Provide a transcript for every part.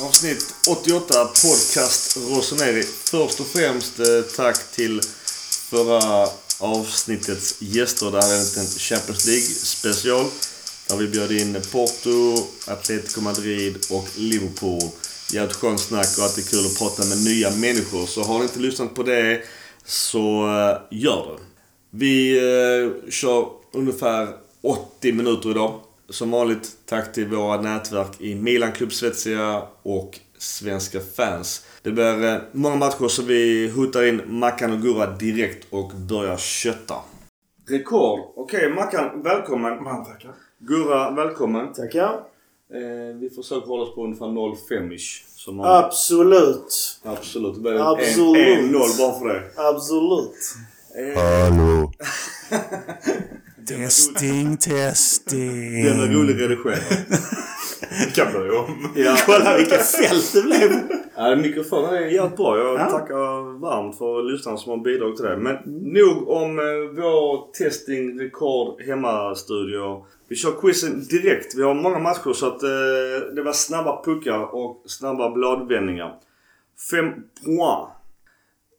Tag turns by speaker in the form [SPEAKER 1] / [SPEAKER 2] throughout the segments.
[SPEAKER 1] Avsnitt 88 podcast Rossoneri. Först och främst eh, tack till förra avsnittets gäster. Det här är en liten Champions League special. Där vi bjöd in Porto, Atletico Madrid och Liverpool. Jävligt skönt snack och alltid kul att prata med nya människor. Så har ni inte lyssnat på det så eh, gör det. Vi eh, kör ungefär 80 minuter idag. Som vanligt tack till våra nätverk i Milan Club Svezia och Svenska fans. Det blir eh, många matcher så vi hutar in Mackan och Gurra direkt och börjar kötta. Rekord. Okej Mackan, välkommen.
[SPEAKER 2] Man tackar.
[SPEAKER 1] Gurra, välkommen.
[SPEAKER 2] Tackar.
[SPEAKER 1] Eh, vi försöker hålla oss på ungefär 0,5ish. Som man,
[SPEAKER 2] Absolut.
[SPEAKER 1] Absolut. Det blir
[SPEAKER 2] Absolut.
[SPEAKER 1] en 1-0 bara för det.
[SPEAKER 2] Absolut.
[SPEAKER 1] Eh,
[SPEAKER 3] Hallå.
[SPEAKER 4] Testing, testing.
[SPEAKER 1] den är rolig redigerad.
[SPEAKER 2] Det kan börja om.
[SPEAKER 1] Ja.
[SPEAKER 2] Kolla vilket fält det blev.
[SPEAKER 1] Ja, mikrofonen är jävligt bra. Jag
[SPEAKER 2] Ja.
[SPEAKER 1] tackar varmt för lyssnarna som har bidragit till det. Men nog om eh, vår testing, rekord, hemmastudio. Vi kör quizen direkt. Vi har många matcher så att eh, det var snabba puckar och snabba bladvändningar. Fem poäng.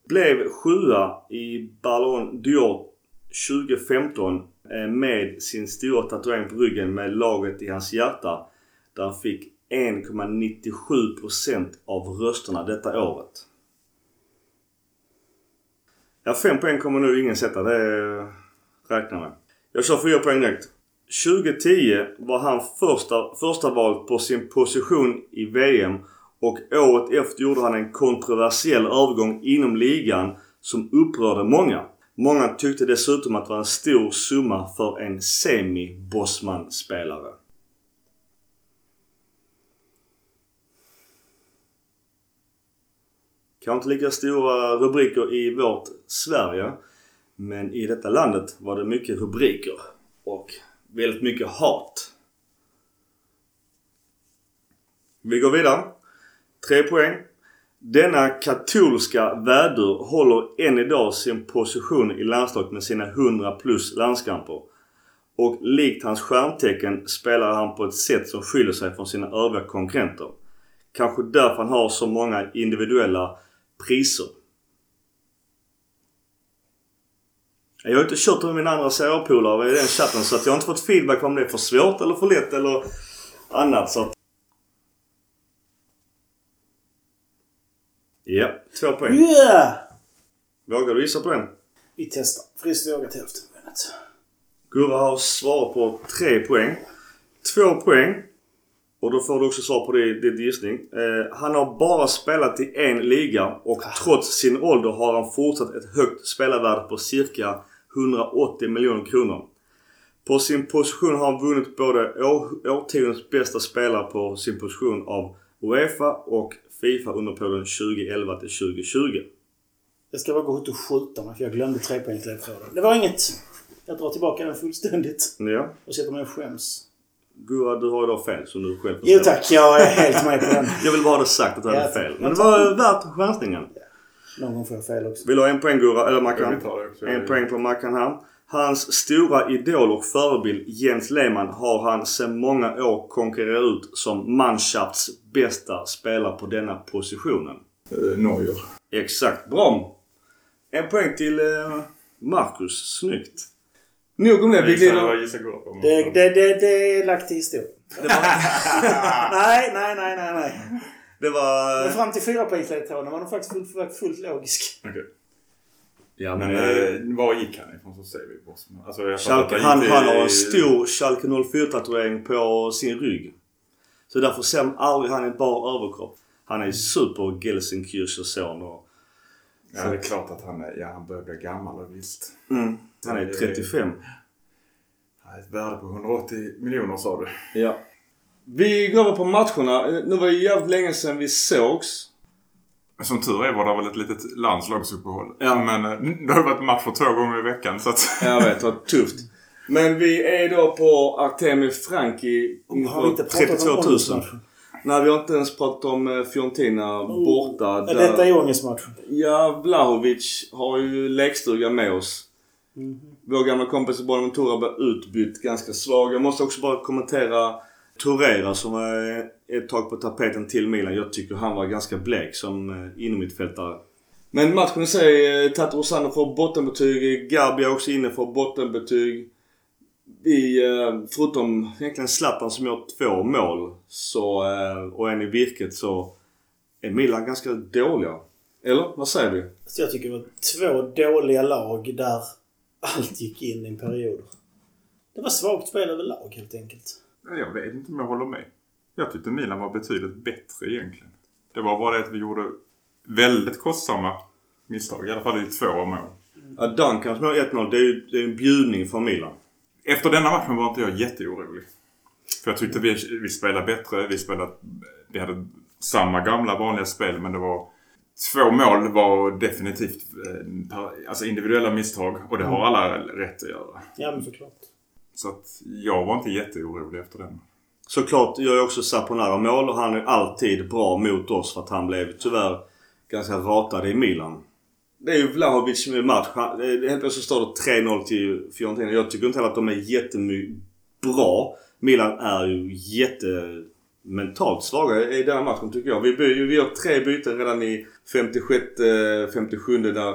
[SPEAKER 1] Blev sjua i Ballon d'Or 2015 eh, Eh, med sin stora tatuering på ryggen med laget i hans hjärta. Där han fick 1,97% av rösterna detta året. Ja, 5 poäng kommer nu ingen sätta. Det räknar räknar med. Jag kör 4 poäng direkt. 2010 var han första, första val på sin position i VM och året efter gjorde han en kontroversiell övergång inom ligan som upprörde många. Många tyckte dessutom att det var en stor summa för en semi-Bosman-spelare. Kanske inte lika stora rubriker i vårt Sverige. Men i detta landet var det mycket rubriker. Och väldigt mycket hat. Vi går vidare. Tre poäng. Denna katolska vädur håller än idag sin position i landslaget med sina 100 plus landskamper. Och likt hans stjärntecken spelar han på ett sätt som skiljer sig från sina övriga konkurrenter. Kanske därför han har så många individuella priser. Jag har inte kört med mina andra CR-polare i den chatten så att jag har inte fått feedback om det är för svårt eller för lätt eller annat. Så att... Ja, två poäng.
[SPEAKER 2] Yeah!
[SPEAKER 1] Vågar du gissa på den?
[SPEAKER 2] Vi testar. Friskt vågat hälften minnet.
[SPEAKER 1] Gurra har svarat på tre poäng. Två poäng. Och då får du också svar på det, din gissning. Eh, han har bara spelat i en liga och trots sin ålder har han fortsatt ett högt spelarvärde på cirka 180 miljoner kronor. På sin position har han vunnit både år, årtiondets bästa spelare på sin position av Uefa och Fifa under perioden 2011 till 2020.
[SPEAKER 2] Jag ska bara gå ut och skjuta mig för jag glömde trepoängsledtråden. Det var inget. Jag drar tillbaka den fullständigt.
[SPEAKER 1] Ja.
[SPEAKER 2] Och sätter mig och skäms.
[SPEAKER 1] Gurra, du har idag fel som du själv
[SPEAKER 2] Jo
[SPEAKER 1] förstår.
[SPEAKER 2] tack, jag är helt med på den.
[SPEAKER 1] Jag vill bara ha det sagt att du
[SPEAKER 2] Ja,
[SPEAKER 1] hade fel. Men det var värt chansningen.
[SPEAKER 2] Någon gång får jag fel också.
[SPEAKER 1] Vill du ha en poäng Gurra? Eller Mackan? En poäng på Mackan här. Hans stora idol och förebild Jens Lehmann har han sedan många år konkurrerat ut som Mannschafts bästa spelare på denna positionen.
[SPEAKER 3] Eh, Neuer.
[SPEAKER 1] Exakt. Bra! En poäng till eh, Marcus. Snyggt. Nog om det. Vi glider...
[SPEAKER 2] Det, det, det, det är lagt till historien. nej, nej, nej, nej, nej.
[SPEAKER 1] Det var...
[SPEAKER 2] Men fram till fyrapoängsledtråden var den faktiskt fullt, fullt logisk.
[SPEAKER 3] Okej.
[SPEAKER 1] Ja,
[SPEAKER 3] Men
[SPEAKER 1] men... eh,
[SPEAKER 3] eh, var gick han ifrån så säger vi Bosman? Alltså jag fattar
[SPEAKER 1] Schalke, han,
[SPEAKER 3] gick
[SPEAKER 1] han har en stor Schalke 04-tatuering på sin rygg. Så därför ser man aldrig han i bar överkropp. Han är super Gelsenkircher son och...
[SPEAKER 3] Ja, det är klart att han, är, ja, han börjar bli gammal och visst.
[SPEAKER 1] Mm, han är 35.
[SPEAKER 3] Han har ett värde på 180 miljoner sa du.
[SPEAKER 1] Ja. Vi går över på matcherna. Nu var det jävligt länge sedan vi sågs.
[SPEAKER 3] Som tur är var det väl ett litet landslagsuppehåll.
[SPEAKER 1] Ja.
[SPEAKER 3] Men eh, det har varit matcher två gånger i veckan så att...
[SPEAKER 1] Jag vet, det var tufft. Men vi är då på Artemi Franki
[SPEAKER 2] Har vi inte pratat
[SPEAKER 1] 32
[SPEAKER 2] om
[SPEAKER 1] 000.
[SPEAKER 2] ångestmatchen?
[SPEAKER 1] Nej, vi har inte ens pratat om eh, Fiorentina borta.
[SPEAKER 2] Ja,
[SPEAKER 1] där-
[SPEAKER 2] Detta är ångestmatchen.
[SPEAKER 1] Ja, Vlahovic har ju lekstuga med oss. Vår gamla kompis Bonaventura blev utbytt ganska svag. Jag måste också bara kommentera Torreira som var ett tag på tapeten till Milan. Jag tycker han var ganska blek som eh, innermittfältare. Men matchen i sig, eh, Tato Rosanna får bottenbetyg. Gabi är också inne för bottenbetyg. Vi, eh, förutom egentligen Zlatan som gör två mål så, och en i virket så är Milan ganska dåliga. Eller? Vad säger vi?
[SPEAKER 2] Så jag tycker det var två dåliga lag där allt gick in i en period. Det var svagt spel överlag helt enkelt.
[SPEAKER 3] Ja, Jag vet inte om jag håller med. Jag tyckte Milan var betydligt bättre egentligen. Det var bara det att vi gjorde väldigt kostsamma misstag. I alla fall i två av mål.
[SPEAKER 1] Ja, Duncans mål 1-0 det är ju det är en bjudning från Milan.
[SPEAKER 3] Efter denna matchen var inte jag jätteorolig. För jag tyckte vi, vi spelade bättre. Vi spelade... Vi hade samma gamla vanliga spel men det var... Två mål var definitivt eh, per- alltså individuella misstag och det har alla rätt att göra.
[SPEAKER 2] Ja men såklart.
[SPEAKER 3] Så att jag var inte jätteorolig efter den.
[SPEAKER 1] Såklart gör ju också Saponara mål och han är alltid bra mot oss för att han blev tyvärr ganska ratad i Milan. Det är ju Vlahovic med match. Helt plötsligt står det 3-0 till Fiorentina. Jag tycker inte heller att de är jättebra. bra. Milan är ju jättementalt svaga i den här matchen tycker jag. Vi, vi gör tre byten redan i 56, 57 där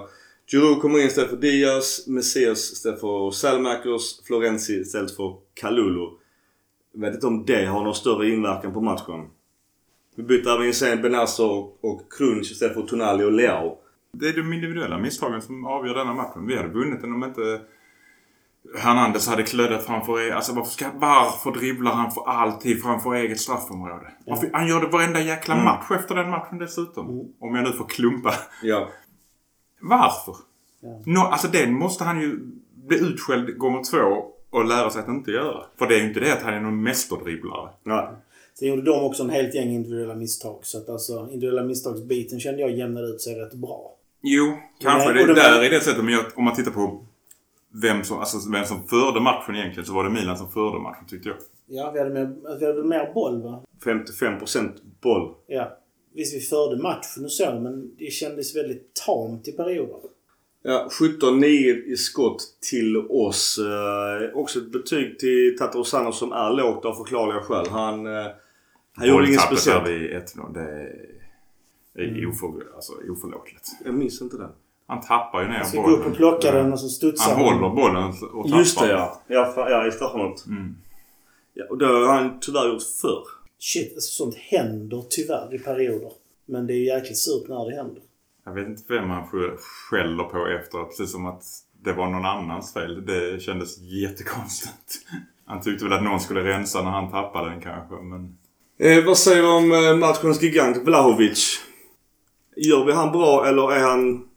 [SPEAKER 1] Giroud kommer in istället för Diaz, Messias istället för Salmakers, Florenzi istället för Kalulu. Jag vet inte om det har någon större inverkan på matchen. Vi byter även in sen Benazzo och, Krunic istället för Tonali och Leao.
[SPEAKER 3] Det är de individuella misstagen som avgör denna matchen. Vi hade vunnit den om inte Hernandez hade klödat framför er. Alltså varför, ska, varför dribblar han för alltid framför eget straffområde? Varför, han gör det varenda jäkla match efter den matchen dessutom. Om jag nu får klumpa.
[SPEAKER 1] Ja.
[SPEAKER 3] Varför?
[SPEAKER 2] Ja.
[SPEAKER 3] Nå, alltså den måste han ju bli utskälld gånger två och lära sig att inte göra. För det är ju inte det att han är någon mästerdribblare.
[SPEAKER 1] Nej.
[SPEAKER 2] Sen gjorde de också en helt gäng individuella misstag. Så att alltså individuella misstagsbiten kände jag jämnade ut sig rätt bra.
[SPEAKER 3] Jo, kanske.
[SPEAKER 2] Nej,
[SPEAKER 3] det, där
[SPEAKER 2] var-
[SPEAKER 3] är det sättet. Men jag, om man tittar på vem som, alltså, vem som förde matchen egentligen så var det Milan som förde matchen tyckte jag.
[SPEAKER 2] Ja, vi hade, mer, vi hade väl mer boll va?
[SPEAKER 1] 55% boll.
[SPEAKER 2] Ja. Visst, vi förde matchen och så, men det kändes väldigt tamt i perioder.
[SPEAKER 1] Ja, 17-9 i skott till oss. Eh, också ett betyg till Tato Sanna som är lågt av förklarliga skäl. Han, eh, han gjorde inget
[SPEAKER 3] Bolltappet
[SPEAKER 1] speciellt.
[SPEAKER 3] där vid 1-0, det är, är oför, alltså, oförlåtligt.
[SPEAKER 1] Jag minns inte det.
[SPEAKER 3] Han tappar ju ner
[SPEAKER 2] Han ska gå
[SPEAKER 3] bollen.
[SPEAKER 2] upp och plocka den och så studsar
[SPEAKER 3] Han håller bollen och tappar.
[SPEAKER 1] Just det ja. Ja, ja i straffområdet.
[SPEAKER 3] Mm.
[SPEAKER 1] Ja, och det har han tyvärr gjort förr.
[SPEAKER 2] Shit, alltså sånt händer tyvärr i perioder. Men det är jäkligt surt när det händer.
[SPEAKER 3] Jag vet inte vem han sk- skäller på efteråt. Precis som att det var någon annans fel. Det kändes jättekonstigt. Han tyckte väl att någon skulle rensa när han tappade den kanske. Men
[SPEAKER 1] Eh, vad säger du om eh, matchens gigant Vlahovic? Gör vi han bra eller är han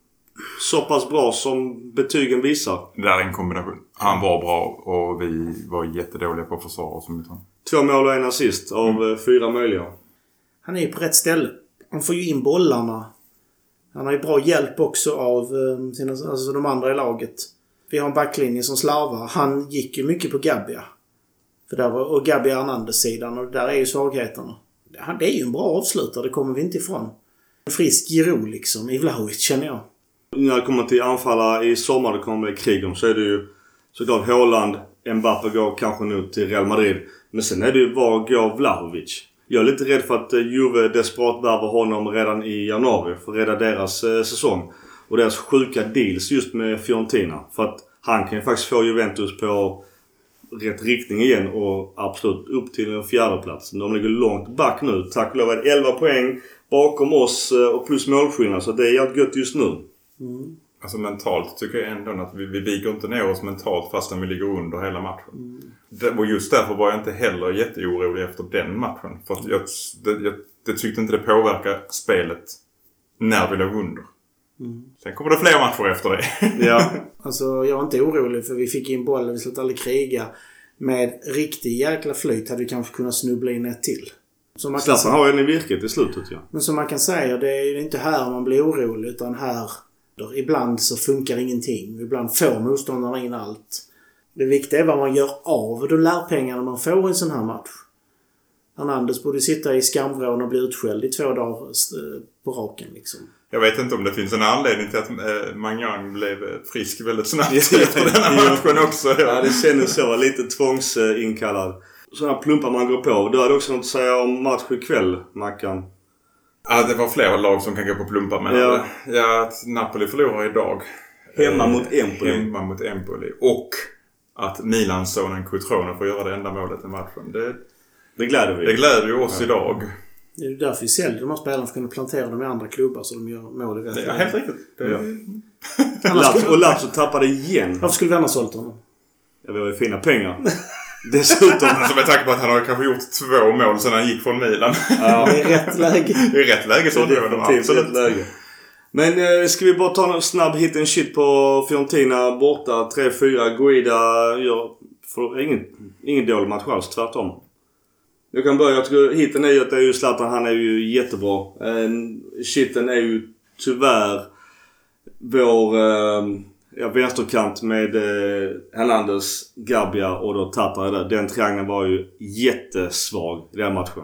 [SPEAKER 1] så pass bra som betygen visar?
[SPEAKER 3] det där är en kombination. Han var bra och vi var jättedåliga på att försvara oss mot honom.
[SPEAKER 1] Två mål och en assist av eh, fyra möjliga.
[SPEAKER 2] Han är ju på rätt ställe. Han får ju in bollarna. Han har ju bra hjälp också av eh, sina, alltså de andra i laget. Vi har en backlinje som slarvar. Han gick ju mycket på Gabbia. För där var, och Gabbia Hernandez-sidan och där är ju svagheterna. Han, det är ju en bra avslutare, det kommer vi inte ifrån. En frisk Giroud liksom, i Vlahovic känner jag.
[SPEAKER 1] När det kommer till anfallare i sommar det kommer bli krig om så är det ju såklart Haaland, Mbappe går kanske nu till Real Madrid. Men sen är det ju var går Vlahovic? Jag är lite rädd för att eh, Juve desperat värvar honom redan i januari för att rädda deras eh, säsong. Och deras sjuka deals just med Fiorentina. För att han kan ju faktiskt få Juventus på rätt riktning igen och absolut upp till en fjärdeplats. De ligger långt back nu. Tack och lov är det 11 poäng bakom oss eh, och plus målskillnad. Så det är jävligt gött just nu. Mm.
[SPEAKER 3] Alltså mentalt tycker jag ändå att vi, vi viker inte ner oss mentalt fastän vi ligger under hela matchen. Det, och just därför var jag inte heller jätteorolig efter den matchen. För att jag, det, jag det tyckte inte det påverkade spelet när vi låg under. Sen kommer det fler matcher efter det.
[SPEAKER 1] Ja.
[SPEAKER 2] Alltså jag var inte orolig för vi fick in bollen, vi slutade aldrig kriga. Med riktig jäkla flyt hade vi kanske kunnat snubbla in ett till.
[SPEAKER 1] Zlatan har ju en i virket i slutet ja.
[SPEAKER 2] Men som man kan säga, det är ju inte här man blir orolig utan här... Ibland så funkar ingenting. Ibland får motståndarna in allt. Det viktiga är vad man gör av de lärpengarna man får i en sån här match. Hernandez borde sitta i skamvrån och bli utskälld i två dagar eh, på raken liksom.
[SPEAKER 3] Jag vet inte om det finns en anledning till att eh, Mangan blev eh, frisk väldigt snabbt
[SPEAKER 1] Ja,
[SPEAKER 3] efter denna
[SPEAKER 1] ja.
[SPEAKER 3] matchen också.
[SPEAKER 1] Ja, det kändes så. Lite tvångsinkallad. sådana plumpar man går på. Du hade också något att säga om match ikväll, Mackan.
[SPEAKER 3] Ja, det var flera lag som kan gå på plumpar med
[SPEAKER 1] Ja.
[SPEAKER 3] ja. ja, att Napoli förlorar idag.
[SPEAKER 1] Hemma
[SPEAKER 3] Eh,
[SPEAKER 1] mot Empoli.
[SPEAKER 3] Hemma mot Empoli. Och att Milan-sonen Cutrone får göra det enda målet i matchen. Det,
[SPEAKER 1] Det gläder vi.
[SPEAKER 3] det gläder ju oss idag.
[SPEAKER 2] Det är ju därför vi säljer de här spelarna för att kunna plantera dem i andra klubbar så de gör mål i rätt
[SPEAKER 3] Det är
[SPEAKER 2] läge.
[SPEAKER 3] helt riktigt. Det,
[SPEAKER 1] Ja.
[SPEAKER 2] Annars skulle-
[SPEAKER 1] och Lazio tappade igen.
[SPEAKER 2] Varför skulle vi annars sålt honom?
[SPEAKER 1] Ja, vi har ju fina pengar. Dessutom.
[SPEAKER 3] Alltså med tanke på att han har kanske gjort två mål sedan han gick från Milan.
[SPEAKER 1] Ja.
[SPEAKER 2] Är rätt läge.
[SPEAKER 3] I rätt läge så
[SPEAKER 1] Det definitivt rätt
[SPEAKER 3] absolut.
[SPEAKER 1] läge. Men eh, ska vi bara ta en snabb hit and shit på Fiorentina borta. 3-4. Guida gör för ingen, ingen dålig match alls. Tvärtom. Jag kan börja. Jag hiten är ju att det är ju Zlatan. Han är ju jättebra. Eh, shiten är ju tyvärr vår eh, ja, vänsterkant med eh, Hernandez, Gabia och då Tata där. Den triangeln var ju jättesvag i den matchen.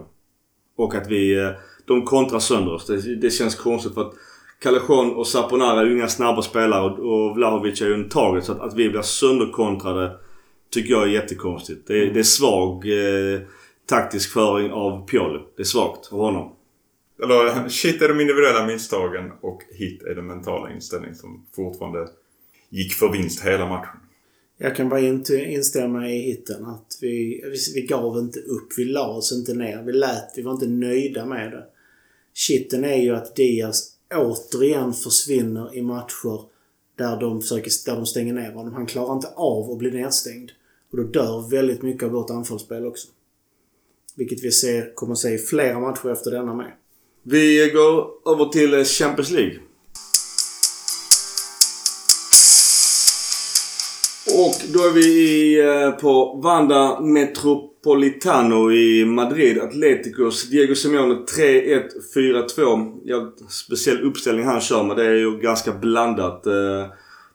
[SPEAKER 1] Och att vi... eh, De kontrar sönder oss. Det, det känns konstigt för att Callejon och Saponara är ju inga snabba spelare och, och Vlahovic är ju en target. Så att, att vi blir sönderkontrade tycker jag är jättekonstigt. Det, är- det är svag eh, taktisk föring av Pioli. Det är svagt av honom.
[SPEAKER 3] Eller shit är de individuella misstagen och hit är den mentala inställningen som fortfarande gick för vinst hela matchen.
[SPEAKER 2] Jag kan bara inte instämma i hitten. Att vi, vi, gav inte upp. Vi la oss inte ner. Vi lät. Vi var inte nöjda med det. Shitten är ju att Diaz återigen försvinner i matcher där de, försöker, där de stänger ner honom. Han klarar inte av att bli nedstängd. Och då dör väldigt mycket av vårt anfallsspel också. Vilket vi ser, kommer att se i flera matcher efter denna med.
[SPEAKER 1] Vi går över till Champions League. Och då är vi i, eh, på Vanda Metropolitano i Madrid. Atleticos Diego Simeone 3-1, 4-2. Ja, speciell uppställning han kör med. Det är ju ganska blandat. Eh,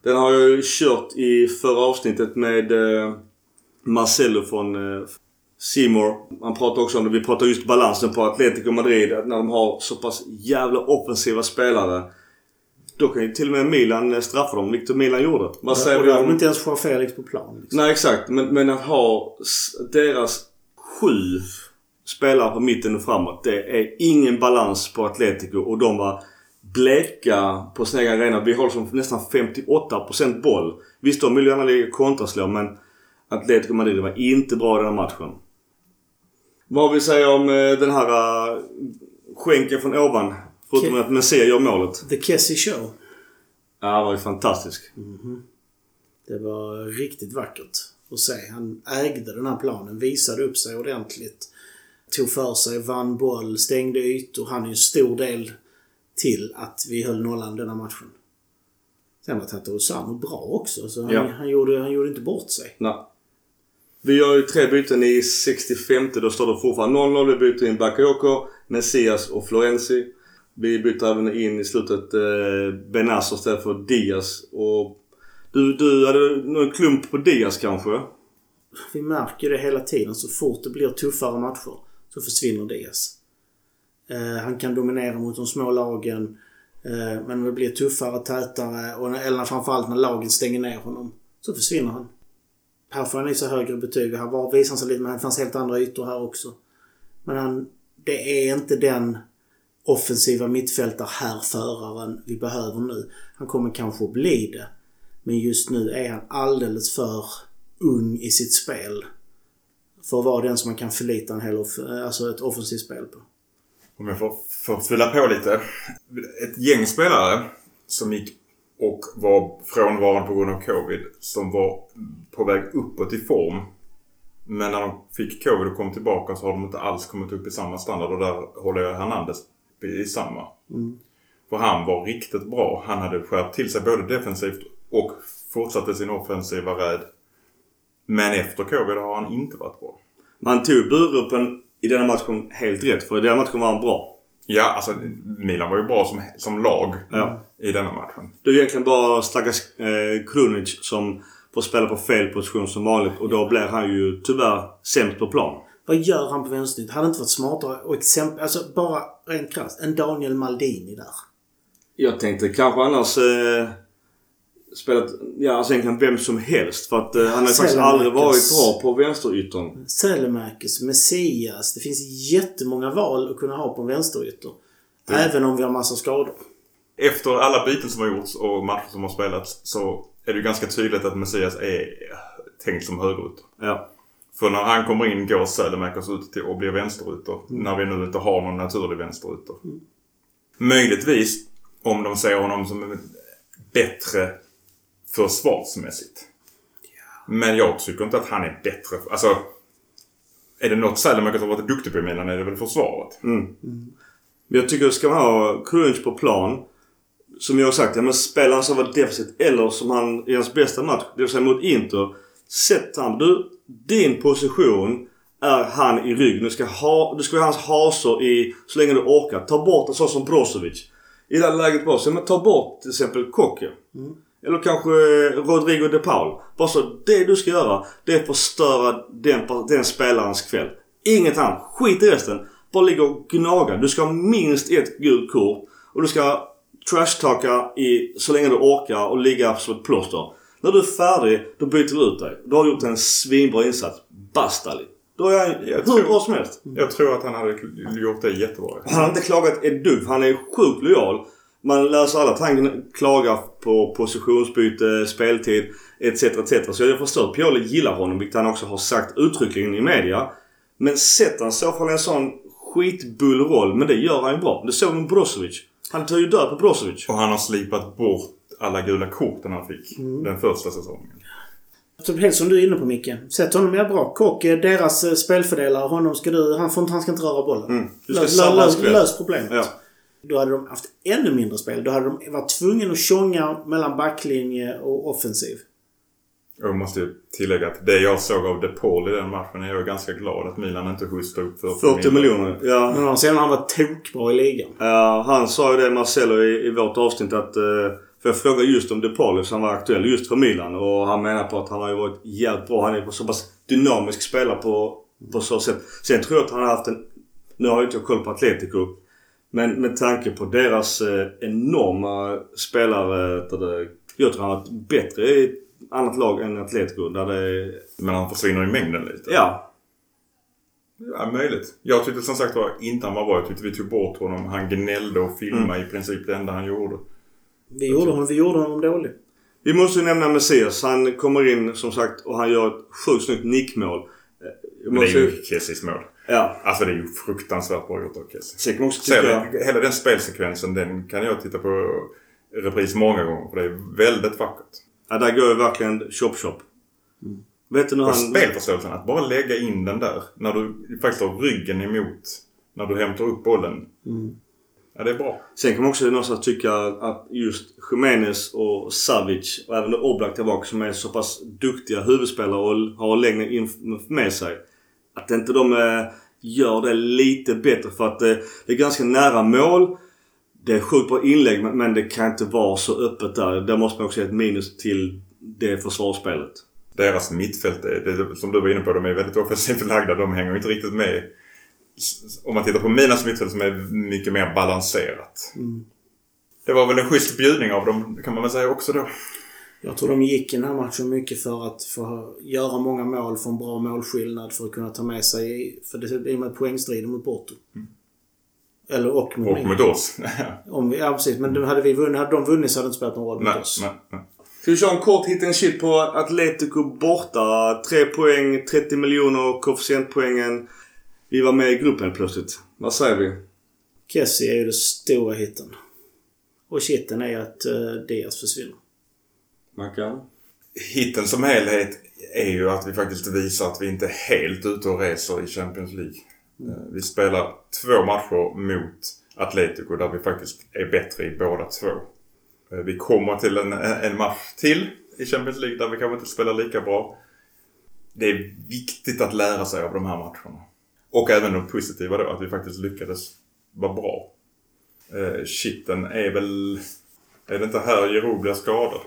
[SPEAKER 1] den har jag ju kört i förra avsnittet med eh, Marcelo från Seymour. Han pratar också om det. Vi pratar just balansen på Atletico Madrid. Att när de har så pass jävla offensiva spelare. Då kan ju till och med Milan eh, straffa dem, vilket Milan gjorde. Vad säger
[SPEAKER 2] och
[SPEAKER 1] vi
[SPEAKER 2] då har de
[SPEAKER 1] om...
[SPEAKER 2] inte ens Joao Felix på plan. Liksom.
[SPEAKER 1] Nej exakt. Men, men att ha deras sju spelare på mitten och framåt. Det är ingen balans på Atletico och de var bleka på sin egen arena. Vi har som nästan 58% boll. Visst, de vill gärna ligga kontraslå men Atletico Madrid var inte bra i den här matchen. Vad vill säga om eh, den här uh, skänken från ovan? Förutom att Messia gör målet.
[SPEAKER 2] The Kessie Show.
[SPEAKER 1] Ja, han var ju fantastisk.
[SPEAKER 2] Det var riktigt vackert att se. Han ägde den här planen, visade upp sig ordentligt. Tog för sig, vann boll, stängde ytor. Han är ju en stor del till att vi höll nollan denna matchen. Sen var Tata Osano bra också, så han,
[SPEAKER 1] Ja.
[SPEAKER 2] han, gjorde, han gjorde inte bort sig.
[SPEAKER 1] Nej. Vi gör ju tre byten i 65. Då står det fortfarande 0-0. Vi byter in Bakayoko, Messias och Florenzi. Vi bytte även in i slutet eh, Benazzo istället för Diaz. Och du, du hade någon klump på Diaz kanske?
[SPEAKER 2] Vi märker det hela tiden. Så fort det blir tuffare matcher så försvinner Diaz. Eh, han kan dominera mot de små lagen. Eh, men när det blir tuffare, tätare och eller framförallt när lagen stänger ner honom så försvinner han. Här får han i sig högre betyg. Här var, visar han sig lite, men det fanns helt andra ytor här också. Men han, det är inte den offensiva mittfältar-härföraren vi behöver nu. Han kommer kanske att bli det. Men just nu är han alldeles för ung i sitt spel. För att vara den som man kan förlita en hel off- eh, alltså ett offensivt spel på.
[SPEAKER 3] Om jag får, får fylla på lite. Ett gäng spelare som gick och var frånvarande på grund av covid. Som var på väg uppåt i form. Men när de fick covid och kom tillbaka så har de inte alls kommit upp i samma standard. Och där håller jag Hernandez i samma. För han var riktigt bra. Han hade skärpt till sig både defensivt och fortsatte sin offensiva räd. Men efter covid har han inte varit bra.
[SPEAKER 1] Man tog Burupen i denna matchen helt rätt. För i den matchen var han bra.
[SPEAKER 3] Ja, alltså Milan var ju bra som, som lag
[SPEAKER 1] Ja.
[SPEAKER 3] i denna matchen.
[SPEAKER 1] Det är egentligen bara stackars eh, Krunic som får spela på fel position som vanligt. Och då blir han ju tyvärr sämst på plan.
[SPEAKER 2] Vad gör han på vänsternytt? Hade det inte varit smartare och exempel... Alltså bara rent krasst. En Daniel Maldini där.
[SPEAKER 1] Jag tänkte kanske annars eh, spelat, ja alltså egentligen vem som helst. För att eh, han har faktiskt aldrig varit bra på vänsteryttern.
[SPEAKER 2] Selemakers, Messias. Det finns jättemånga val att kunna ha på en vänsterytter. Även om vi har massa skador.
[SPEAKER 3] Efter alla byten som har gjorts och matcher som har spelats så är det ju ganska tydligt att Messias är tänkt som högerytter.
[SPEAKER 1] Ja.
[SPEAKER 3] För när han kommer in går Sälemakers ut till och blir vänsterytter. När vi nu inte har någon naturlig vänsterytter. Möjligtvis om de ser honom som bättre försvarsmässigt. Men jag tycker inte att han är bättre. Alltså, är det något Sälemakers har varit duktig på i Milan är det väl försvaret.
[SPEAKER 1] Men jag tycker ska man ha crunch på plan. Som jag har sagt, ja men spelar han som var defensivt eller som han i hans bästa match, det vill säga mot Inter. Sätt han. Du, din position är han i rygg. Du ska ha, du ska ha hans hasor i så länge du orkar. Ta bort en sån som Brozovic. I det här läget bara så, men ta bort till exempel Kocke. Eller kanske eh, Rodrigo de Paul. Bara så, det du ska göra det är att förstöra den, den spelarens kväll. Inget annat. Skit i resten. Bara ligga och gnaga. Du ska ha minst ett gult kort. Och du ska trashtalka i så länge du orkar och ligga som ett plåster. När du är färdig, då byter du ut dig. Du har gjort en svinbra insats. Bastali. Då är han hur
[SPEAKER 3] tror-
[SPEAKER 1] bra som helst.
[SPEAKER 3] Jag tror att han hade gjort det jättebra.
[SPEAKER 1] Han har inte klagat ett dugg. Han är sjukt lojal. Man läser alla han klagar på positionsbyte, speltid etc. etc. Så jag förstår att Pioli gillar honom, vilket han också har sagt uttryckligen i media. Men sätter han i så fall en sån skitbullroll, men det gör han ju bra. Det såg vi med Brozovic. Han tar ju död på Brozovic.
[SPEAKER 3] Och han har slipat bort alla gula korten han fick den första säsongen.
[SPEAKER 2] Helt som du är inne på Micke. Sätt honom mer bra. Kock är deras eh, spelfördelare. Honom ska du... Han, får han ska inte röra bollen.
[SPEAKER 1] Mm.
[SPEAKER 2] Lös, lös, lös problemet.
[SPEAKER 1] Ja.
[SPEAKER 2] Då hade de haft ännu mindre spel. Då hade de varit tvungna att tjonga mellan backlinje och offensiv.
[SPEAKER 3] Och jag måste ju tillägga att det jag såg av De Paul i den matchen är jag ganska glad att Milan inte hostade upp 40,
[SPEAKER 1] 40 miljoner. Ja.
[SPEAKER 2] Men sen har han varit tokbra i ligan.
[SPEAKER 1] Ja, han sa ju det Marcelo i, i vårt avsnitt att... eh, För jag frågade just om De Paul som var aktuell just för Milan och han menar på att han har ju varit jävligt bra. Han är så pass dynamisk spelare på, på så sätt. Sen tror jag att han har haft en... Nu har jag inte koll på Atletico. Men med tanke på deras eh, enorma spelare... Det, jag tror han har varit bättre i ett annat lag än Atletico. Där det...
[SPEAKER 3] Men han försvinner i mängden lite.
[SPEAKER 1] Ja.
[SPEAKER 3] Ja, möjligt. Jag tyckte som sagt var inte han var bra. Jag tyckte vi tog bort honom. Han gnällde och filmade i princip det enda han gjorde.
[SPEAKER 2] Vi gjorde honom, vi gjorde honom dålig.
[SPEAKER 1] Vi måste ju nämna Messias. Han kommer in som sagt och han gör ett sjukt snyggt nickmål. Eh,
[SPEAKER 3] Men det är ju Kessis mål.
[SPEAKER 1] Ja.
[SPEAKER 3] Alltså det är ju fruktansvärt bra gjort av Kessie. Hela den spelsekvensen den kan jag titta på repris många gånger. För det är väldigt vackert.
[SPEAKER 1] Ja, där går ju verkligen chop chop. Vet du när han...
[SPEAKER 3] spelförståelsen, att bara lägga in den där. När du faktiskt har ryggen emot. När du hämtar upp bollen. Ja, det är bra.
[SPEAKER 1] Sen kan man också någonstans tycka att just Jimenez och Savic och även Oblak tillbaka som är så pass duktiga huvudspelare och har längre in med sig. Att inte de eh, gör det lite bättre för att eh, det är ganska nära mål. Det är sjukt bra inlägg men, men det kan inte vara så öppet där. Där måste man också ge ett minus till det försvarsspelet.
[SPEAKER 3] Deras mittfält, är, det, som du var inne på, de är väldigt offensivt lagda. De hänger inte riktigt med. Om man tittar på Milas mittfält som är mycket mer balanserat. Det var väl en schysst bjudning av dem kan man väl säga också då.
[SPEAKER 2] Jag tror de gick i den här matchen mycket för att få göra många mål, få en bra målskillnad för att kunna ta med sig... För det är med poängstriden mot Porto. Eller och mot
[SPEAKER 3] Och mot oss.
[SPEAKER 2] Om vi, ja, precis. Men hade, vi vunnit, hade de vunnit så hade det inte spelat någon roll mot
[SPEAKER 3] nej,
[SPEAKER 2] oss.
[SPEAKER 3] nej, nej.
[SPEAKER 1] Ska vi köra en kort hit and shit på Atletico borta? 3 poäng, 30 miljoner, koefficientpoängen. Vi var med i gruppen plötsligt. Vad säger vi?
[SPEAKER 2] Kessie är ju den stora hitten. Och shitten är att uh, Diaz försvinner.
[SPEAKER 1] Mackan?
[SPEAKER 3] Hitten som helhet är ju att vi faktiskt visar att vi inte är helt ute och reser i Champions League. Eh, Vi spelar två matcher mot Atletico där vi faktiskt är bättre i båda två. Eh, Vi kommer till en, en match till i Champions League där vi kanske inte spelar lika bra. Det är viktigt att lära sig av de här matcherna. Och även de positiva då, att vi faktiskt lyckades vara bra. Eh, Shitten är väl... Är det inte här Giroud blir skadad?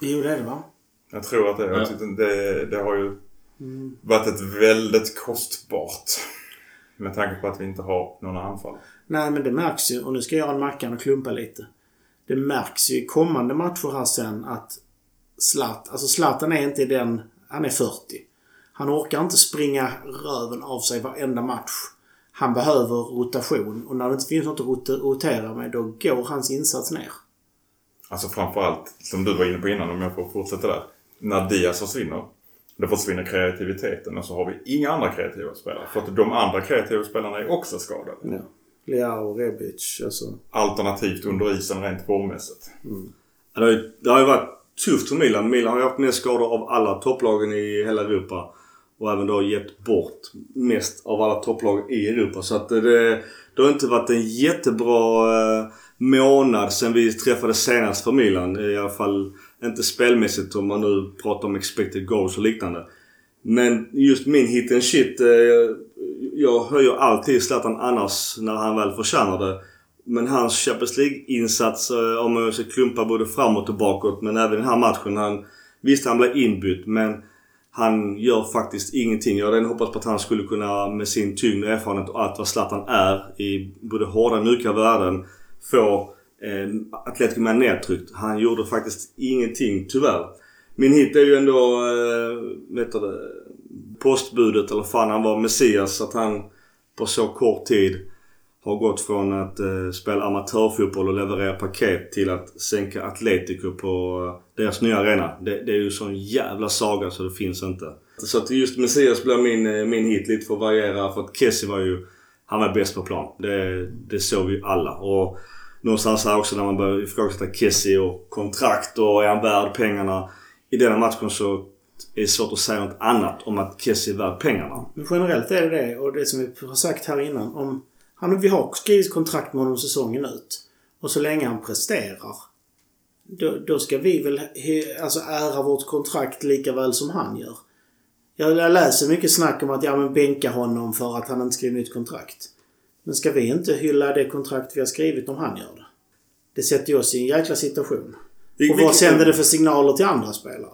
[SPEAKER 2] Jo, det är det va?
[SPEAKER 3] Jag tror att det,
[SPEAKER 1] Ja.
[SPEAKER 3] jag tyckte det, det har ju varit ett väldigt kostbart. Med tanke på att vi inte har några anfall.
[SPEAKER 2] Nej, men det märks ju. Och nu ska jag göra en Mackan och klumpa lite. det märks ju i kommande matcher här sen att Zlat, alltså Zlatan är inte den... Han är 40. Han orkar inte springa röven av sig varenda match. Han behöver rotation och när det inte finns något att rotera med då går hans insats ner.
[SPEAKER 3] Alltså framförallt, som du var inne på innan om jag får fortsätta där. När Diaz försvinner, då försvinner kreativiteten och så har vi inga andra kreativa spelare. För att de andra kreativa spelarna är också skadade.
[SPEAKER 2] Ja. Leao, Rebic, alltså.
[SPEAKER 3] Alternativt under isen rent formmässigt.
[SPEAKER 1] Det har, ju, det har ju varit tufft för Milan. Milan har ju haft mest skador av alla topplagen i hela Europa. Och även då gett bort mest av alla topplag i Europa. Så att det, det har inte varit en jättebra eh, månad sen vi träffades senast för Milan. I alla fall inte spelmässigt om man nu pratar om expected goals och liknande. Men just min hit and shit. Eh, jag höjer alltid Zlatan annars när han väl förtjänar det. Men hans Champions League-insats, eh, om man ska klumpa både framåt och bakåt, men även den här matchen. Han, visst, han blev inbytt, men han gör faktiskt ingenting. Jag hade hoppats på att han skulle kunna med sin tyngd och erfarenhet och allt vad Zlatan är i både hårda och mjuka värden få eh, Atletico med nedtryckt. Han gjorde faktiskt ingenting, tyvärr. Min hit är ju ändå, eh, vet du postbudet eller fan han var Messias. Att han på så kort tid har gått från att eh, spela amatörfotboll och leverera paket till att sänka Atletico på eh, deras nya arena. Det, det är ju sån jävla saga så det finns inte. Så att just Messias blev min, eh, min hit lite för att variera. För att Kessie var ju... Han var bäst på plan. Det, det såg vi alla. Och någonstans här också när man börjar ifrågasätta Kessie och kontrakt och är han värd pengarna. I denna matchen så är det svårt att säga något annat om att Kessie är värd pengarna.
[SPEAKER 2] Men generellt är det det och det som vi har sagt här innan. Om han, vi har skrivit kontrakt med honom säsongen ut. Och så länge han presterar. Då, då ska vi väl alltså ära vårt kontrakt lika väl som han gör. Jag, läser mycket snack om att ja men bänka honom för att han inte skriver nytt kontrakt. Men ska vi inte hylla det kontrakt vi har skrivit om han gör det? Det sätter ju oss i en jäkla situation. Och vad sänder det för signaler till andra spelare?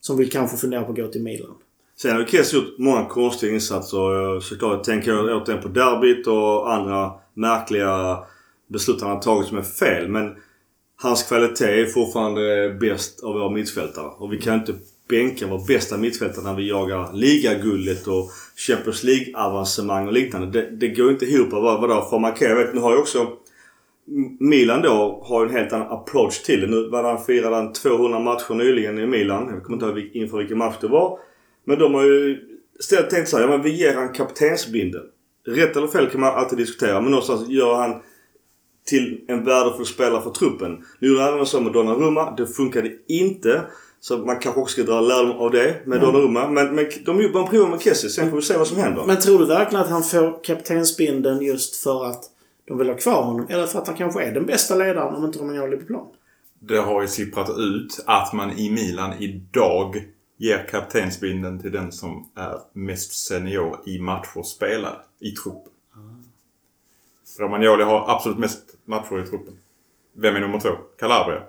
[SPEAKER 2] Som vill kanske fundera på att gå till Milan.
[SPEAKER 1] Sen har ju Kessie gjort många konstiga insatser. Såklart Såklart jag tänker återigen på derbyt och andra märkliga beslut han har tagit som är fel. Men hans kvalitet är fortfarande bäst av våra mittfältare. Och vi kan inte bänka vår bästa mittfältare när vi jagar ligaguldet och Champions League-avancemang och liknande. Det, det går inte ihop. Vad, vadå? För man. Jag vet, nu har ju också Milan då har ju en helt annan approach till det. Nu var han firade han 200 matcher nyligen i Milan. Jag kommer inte ihåg inför vilken match det var. Men de har ju istället tänkt så här, ja men vi ger han kaptensbindeln. Rätt eller fel kan man alltid diskutera men någonstans gör han till en värdefull spelare för truppen. Nu gjorde han även så med Donnarumma. Det funkade inte. Så man kanske också ska dra lärdom av det med Donnarumma. Men, men de man provar med Kessie. Sen får vi se vad som händer.
[SPEAKER 2] Men tror du verkligen att han får kaptensbindeln just för att de vill ha kvar honom? Eller för att han kanske är den bästa ledaren om inte Romagnoli är på plan?
[SPEAKER 3] Det har ju sipprat ut att man i Milan idag ger kaptensbindeln till den som är mest senior i matcher spelade i truppen. Romagnoli har absolut mest matcher i truppen. Vem är nummer två? Calabria.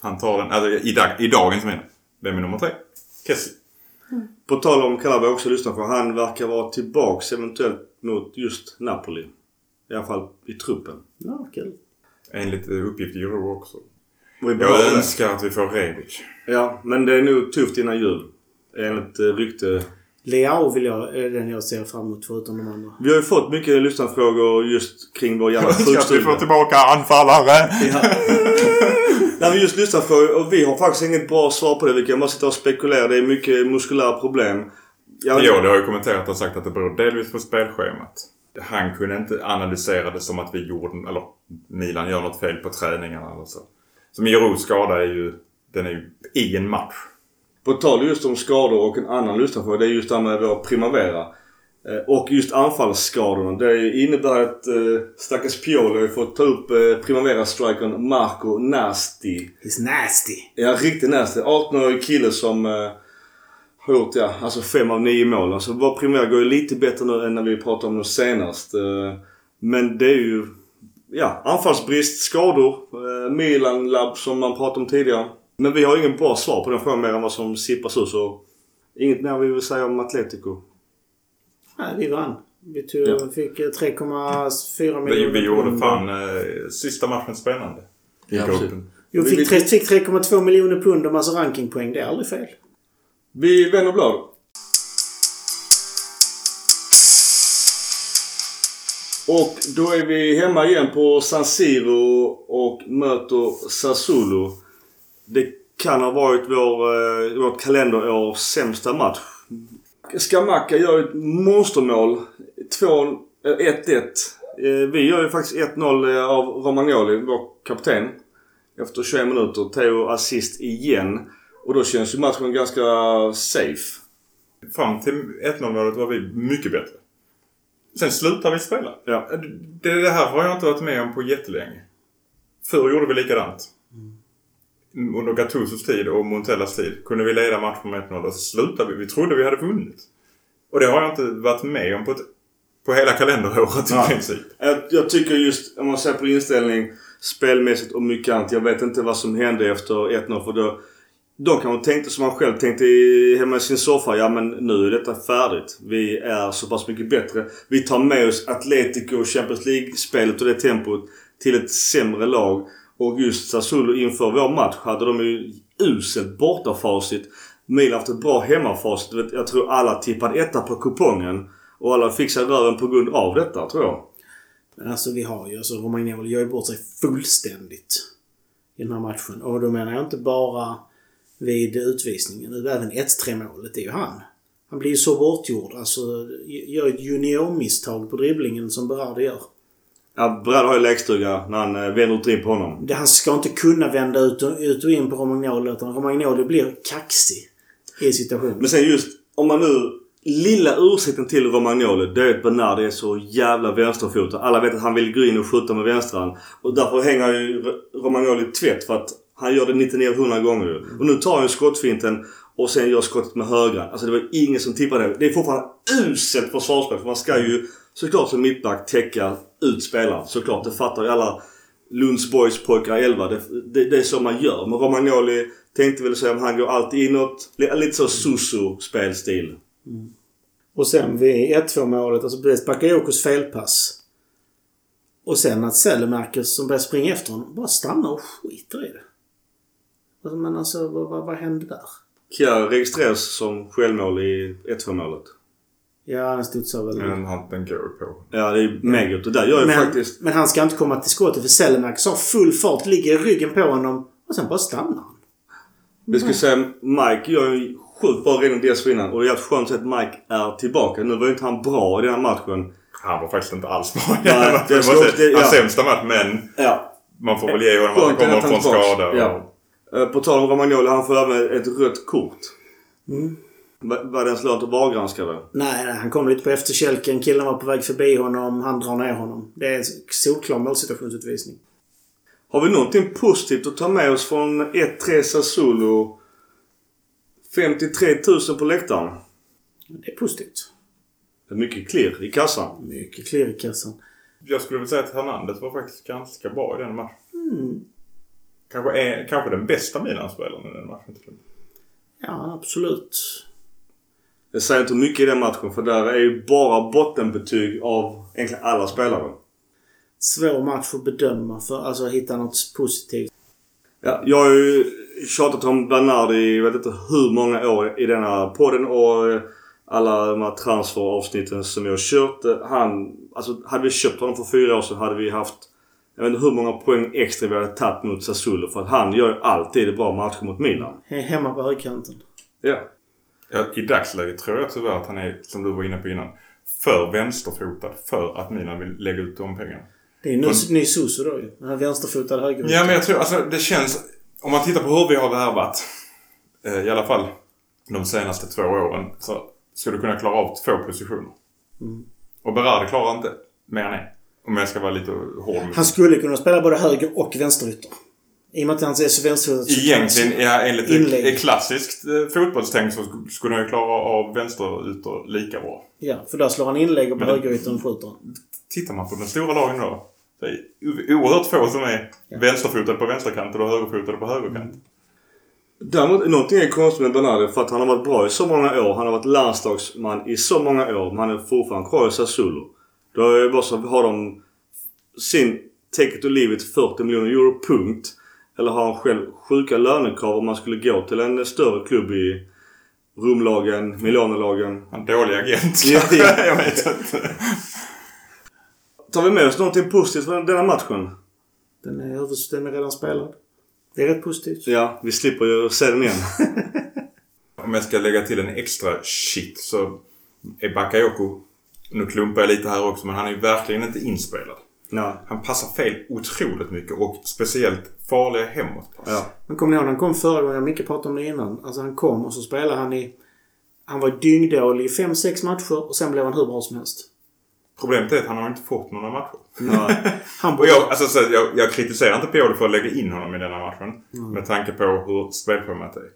[SPEAKER 3] Han tar den, alltså i, dag, i dagens mening. Vem är nummer tre? Kessie.
[SPEAKER 1] På tal om Calabria också lyssna på. Han verkar vara tillbaks eventuellt mot just Napoli. I alla fall i truppen.
[SPEAKER 2] Ja, kul.
[SPEAKER 3] Enligt eh, uppgift i Euro också.
[SPEAKER 1] Vi
[SPEAKER 3] Jag önskar att vi får Rebic.
[SPEAKER 1] Ja, men det är nog tufft innan jul. Enligt eh, rykte.
[SPEAKER 2] Leao vill jag, är den jag ser fram emot förutom de andra.
[SPEAKER 1] Vi har ju fått mycket lyssnarfrågor just kring vår jävla
[SPEAKER 3] Önskar att vi
[SPEAKER 1] sjukstuga.
[SPEAKER 3] får tillbaka anfallare.
[SPEAKER 1] Nej men just lyssnarfrågor och vi har faktiskt inget bra svar på det. Vi kan bara sitta och spekulera. Det är mycket muskulära problem. Jag,
[SPEAKER 3] Ja, det har ju kommenterat och sagt att det beror delvis på spelschemat. Han kunde inte analysera det som att vi gjorde, eller Milan gör något fel på träningarna eller så. Så Miros skada är ju, den är ju i en match.
[SPEAKER 1] På tal just om skador och en annan lyssnarfråga. Det är just det här med vår Primavera. Eh, Och just anfallsskadorna. Det innebär att eh, stackars Pioli har fått ta upp eh, Primavera-strikern Marco Nasti.
[SPEAKER 2] He's nasty.
[SPEAKER 1] Ja, riktigt nasty. 18-årig kille som eh, har gjort, ja, alltså fem av nio mål. Alltså vår Primavera går ju lite bättre nu än när vi pratade om det senast. Eh, men det är ju, ja, anfallsbrist, skador. Eh, Milan-labb som man pratade om tidigare. Men vi har ingen bra svar på den frågan mer än vad som sippas ut så inget mer vi vill säga om Atletico.
[SPEAKER 2] Nej, vi vann. Vi tog,
[SPEAKER 1] Ja.
[SPEAKER 2] fick eh, 3,4 miljoner.
[SPEAKER 3] Vi, vi gjorde fan eh, sista matchen spännande. i
[SPEAKER 1] Ja,
[SPEAKER 3] gruppen.
[SPEAKER 2] Jo,
[SPEAKER 1] Vi-
[SPEAKER 2] fick 3,2 miljoner pund och massa rankingpoäng. Det är aldrig fel.
[SPEAKER 1] Vi vänder blad. Och då är vi hemma igen på San Siro och möter Sassuolo. Det kan ha varit vår, eh, vårt kalenderårs sämsta match. Skamaka gör ett monstermål. 2 eh, 1-1. Eh, Vi gör ju faktiskt 1-0 eh, av Romagnoli, vår kapten. Efter 21 minuter. Teo assist igen. Och då känns ju matchen ganska safe.
[SPEAKER 3] Fram till 1-0 målet var vi mycket bättre. Sen slutade vi spela.
[SPEAKER 1] Ja.
[SPEAKER 3] Det, det här har jag inte varit med om på jättelänge. Förr gjorde vi likadant. Under Gattusos tid och Montellas tid kunde vi leda matchen med 1-0 och så slutade vi. Vi trodde vi hade vunnit. Och det har jag inte varit med om på, ett, på hela kalenderåret i
[SPEAKER 1] Ja.
[SPEAKER 3] princip.
[SPEAKER 1] Jag, jag tycker just, om man ser på inställning, spelmässigt och mycket annat. Jag vet inte vad som hände efter 1-0 för då... De kanske tänkte som man själv tänkte i, hemma i sin soffa. Ja men nu är detta färdigt. Vi är så pass mycket bättre. Vi tar med oss Atletico och Champions League-spelet och det tempot till ett sämre lag. Och just Sassuolo inför vår match hade de ju uselt bortafacit. Milan haft ett bra hemmafacit. Jag tror alla tippade etta på kupongen. Och alla fixade röven på grund av detta tror jag.
[SPEAKER 2] Men alltså vi har ju, alltså Romagnoli gör ju bort sig fullständigt i den här matchen. Och då menar jag inte bara vid utvisningen, även 1-3 målet. Är ju han. Han blir ju så bortgjord. Alltså, gör ett juniormisstag på dribblingen som Berardi gör.
[SPEAKER 1] Ja, Brad har ju lekstuga när han eh, vänder ut in på honom.
[SPEAKER 2] Det, han ska inte kunna vända ut och, ut och in på Romagnoli, utan Romagnoli blir kaxig i situationen.
[SPEAKER 1] Men sen just, om man nu... Lilla ursäkten till Romagnoli, det är att Bernard är så jävla vänsterfotad. Alla vet att han vill gå in och skjuta med vänstran. Och därför hänger ju Romagnoli tvätt för att han gör det 99 av 100 gånger ju. Och nu tar han ju skottfinten och sen gör skottet med högra. Alltså det var ingen som tippade det. Det är fortfarande uselt försvarsspel. För man ska ju såklart som mittback täcka ut spelaren. Såklart, det fattar ju alla Lunds Boys pojkar 11. Det, det, det är så man gör. Men Romagnoli tänkte väl säga om han går alltid inåt. Lite så susu spelstil. Mm.
[SPEAKER 2] Och sen vid 1-2 målet, alltså dels Bakayokos felpass. Och sen att Sellemarkers som börjar springa efter honom bara stannar och skiter i det. Alltså, men alltså vad, vad, vad hände där?
[SPEAKER 1] Kjär registreras som självmål i 1-2 målet.
[SPEAKER 2] Ja, han studsar väl.
[SPEAKER 3] Men han, den går på.
[SPEAKER 1] Ja, det är megert. Det där gör ju
[SPEAKER 2] Men,
[SPEAKER 1] faktiskt...
[SPEAKER 2] men han ska inte komma till skottet för Sellemarkers har full fart, ligger i ryggen på honom och sen bara stannar han.
[SPEAKER 1] Vi ska säga Mike gör ju en sjukt bra räddning dessförinnan. Och det är jävligt skönt att Mike är tillbaka. Nu var ju inte han bra i den här matchen.
[SPEAKER 3] Han var faktiskt inte alls bra i
[SPEAKER 1] Nej,
[SPEAKER 3] den här matchen.
[SPEAKER 1] det
[SPEAKER 3] var hans
[SPEAKER 1] ja.
[SPEAKER 3] sämsta match, men
[SPEAKER 1] Ja.
[SPEAKER 3] man får väl ge honom att han kommer från skada. och-
[SPEAKER 1] Ja. Eh, På tal om Romagnoli, han får även ett rött kort.
[SPEAKER 2] Mm.
[SPEAKER 1] Va- Var den slår inte VAR-granskare?
[SPEAKER 2] Nej, nej, han kom lite på efterkälken. Killen var på väg förbi honom. Han drar ner honom. Det är en solklar målsituationsutvisning.
[SPEAKER 1] Har vi någonting positivt att ta med oss från 1-3 Sassuolo? 53 000 på läktaren.
[SPEAKER 2] Det är positivt.
[SPEAKER 1] Det är mycket klirr i kassan.
[SPEAKER 2] Mycket klirr i kassan.
[SPEAKER 3] Jag skulle vilja säga att Hernandez var faktiskt ganska bra i den matchen. Kanske, är, kanske den bästa Milan-spelaren i den matchen. till.
[SPEAKER 2] Ja, absolut.
[SPEAKER 1] Det säger inte mycket i den matchen för där är ju bara bottenbetyg av egentligen alla spelare.
[SPEAKER 2] Svår match att bedöma för alltså hitta något positivt.
[SPEAKER 1] Ja, jag har ju tjatat om Bernard i jag vet inte hur många år i denna podden och eh, alla de här transferavsnitten som jag har kört. Eh, Han, alltså hade vi köpt honom för fyra år sedan hade vi haft jag vet inte hur många poäng extra vi hade tagit mot Sassuolo för att han gör ju alltid bra matcher mot Milan.
[SPEAKER 2] He- Hemma på högkanten.
[SPEAKER 1] Ja.
[SPEAKER 3] Ja, I dagsläget tror jag tyvärr att han är, som du var inne på innan, för vänsterfotad för att Milan vill lägga ut de pengarna.
[SPEAKER 2] Det är ju ny, ny Suso då ju. Den här vänsterfotade höger.
[SPEAKER 3] Ja, men jag tror alltså det känns... Om man tittar på hur vi har värvat, eh, i alla fall de senaste två åren, så ska du kunna klara av två positioner. Och Berardi klarar inte mer än en. Om jag ska vara lite hård
[SPEAKER 2] Han skulle kunna spela både höger och vänsterytter. I och med att han är så vänsterfotad så
[SPEAKER 3] Egentligen, ja, enligt
[SPEAKER 2] Inlägg.
[SPEAKER 3] ett klassiskt eh, fotbollstänk så sk- skulle han ju klara av vänsterytor lika bra.
[SPEAKER 2] Ja, för där slår han inlägg och på högeryttern skjuter han.
[SPEAKER 3] Tittar man på den stora lagen då, är det o- oerhört få som är vänsterfotade på vänsterkanten och högerfotade på högerkanten.
[SPEAKER 1] Däremot, någonting är konstigt med Bernardi för att han har varit bra i så många år. Han har varit landslagsman i så många år. Men han är fortfarande kvar i Sassuolo. Då är det bara så har de sin take it or leave it 40 miljoner euro, punkt? Eller har han själv sjuka lönekrav om man skulle gå till en större klubb i Romlagen, Milanolagen?
[SPEAKER 3] En dålig agent.
[SPEAKER 1] Ja, ja.
[SPEAKER 3] jag vet inte.
[SPEAKER 1] Tar vi med oss någonting positivt från denna matchen?
[SPEAKER 2] Den är, är redan spelad. Det är rätt positivt.
[SPEAKER 1] Ja, vi slipper ju se den igen.
[SPEAKER 3] Om jag ska lägga till en extra shit så är Bakayoko... Nu klumpar jag lite här också men han är ju verkligen inte inspelad.
[SPEAKER 1] Nej.
[SPEAKER 3] Han passar fel otroligt mycket och speciellt farliga hemåtpass.
[SPEAKER 1] Ja.
[SPEAKER 2] Men kommer ni ihåg han kom förra gången? Micke pratade om det innan. Alltså han kom och så spelade han i... Han var dyngdålig i 5-6 matcher och sen blev han hur bra som helst.
[SPEAKER 3] Problemet är att han har inte fått några matcher.
[SPEAKER 1] Nej.
[SPEAKER 2] Han borde...
[SPEAKER 3] jag, alltså, så, jag, jag kritiserar inte Pioli för att lägga in honom i denna matchen. Med tanke på hur spelschemat är.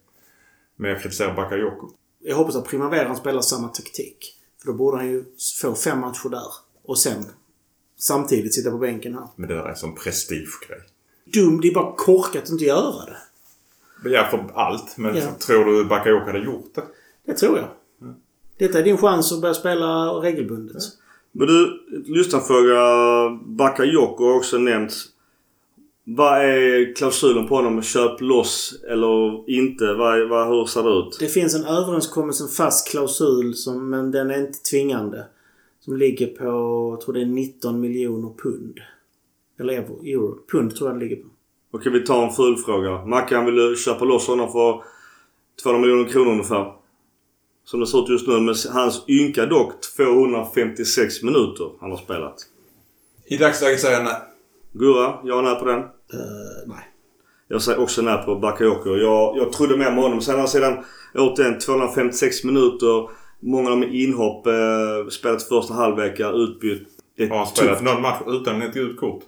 [SPEAKER 3] Men jag kritiserar Bakayoko.
[SPEAKER 2] Jag hoppas att Primaveran spelar samma taktik. För då borde han ju få fem matcher där. Och sen samtidigt sitta på bänken här.
[SPEAKER 3] Men det där är en sån prestigegrej.
[SPEAKER 2] Dum, det är bara korkat att inte göra det.
[SPEAKER 3] Ja, för allt. Men
[SPEAKER 2] Ja.
[SPEAKER 3] tror du Bakayoko hade gjort det?
[SPEAKER 2] Det tror jag. Detta är din chans att börja spela regelbundet.
[SPEAKER 1] Men du, lyssnarfråga. Bakayoko har också nämnts. Vad är klausulen på honom? Köp loss eller inte? Vad, vad, hur ser det ut?
[SPEAKER 2] Det finns en överenskommelse, en fast klausul, som, men den är inte tvingande. Som ligger på, jag tror det är 19 miljoner pund. Eller euro. euro. Pund tror jag den ligger på.
[SPEAKER 1] Okej, vi tar en fulfråga. Mackan vill du köpa loss honom för 200 miljoner kronor ungefär? Som det ser ut just nu. Men hans ynka dock 256 minuter han har spelat.
[SPEAKER 3] I dagsläget säger jag nej.
[SPEAKER 1] Gurra, jag är med på den.
[SPEAKER 2] Uh, nej.
[SPEAKER 1] Jag säger också nej på Bakayoko. Jag, jag trodde mer med honom. Sen sedan återigen 256 minuter. Många av dem är inhopp. Eh, spelat första halvlek, utbytt. Det
[SPEAKER 3] Har han spelat
[SPEAKER 1] tufft.
[SPEAKER 3] någon match utan ett gult kort?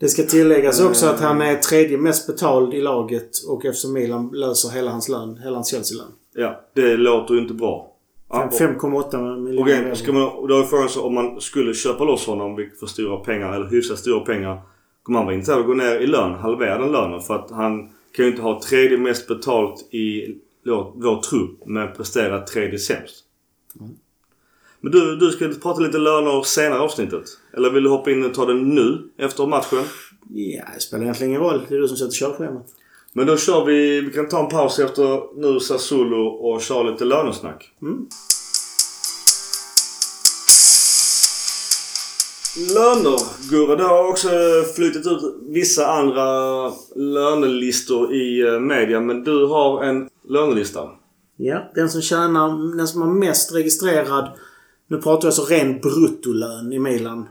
[SPEAKER 2] Det ska tilläggas också att han är tredje mest betald i laget och eftersom Milan löser hela hans lön, hela hans Chelsea-lön.
[SPEAKER 1] Ja, det låter ju inte bra. Ja, och-
[SPEAKER 2] 5,8
[SPEAKER 1] Och
[SPEAKER 2] miljoner
[SPEAKER 1] man, och då är frågan så om man skulle köpa loss honom vilket för stora pengar eller hyfsat stora pengar. Kommer han vara intresserad av att gå ner i lön? Halvera den lönen? För att han kan ju inte ha tredje mest betalt i vår, vår trupp men prestera tredje sämst. Men du, du ska prata lite löner senare avsnittet. Eller vill du hoppa in och ta det nu efter matchen?
[SPEAKER 2] Ja, det spelar egentligen ingen roll. Det är du som sätter körschemat.
[SPEAKER 1] Men då kör vi, vi kan ta en paus efter nu Sassuolo och köra lite lönesnack. Löner, Gurra. Det har också flyttat ut vissa andra lönelistor i eh, media. Men du har en lönelista.
[SPEAKER 2] Ja, den som tjänar, den som har mest registrerad, nu pratar jag alltså ren bruttolön i Milan.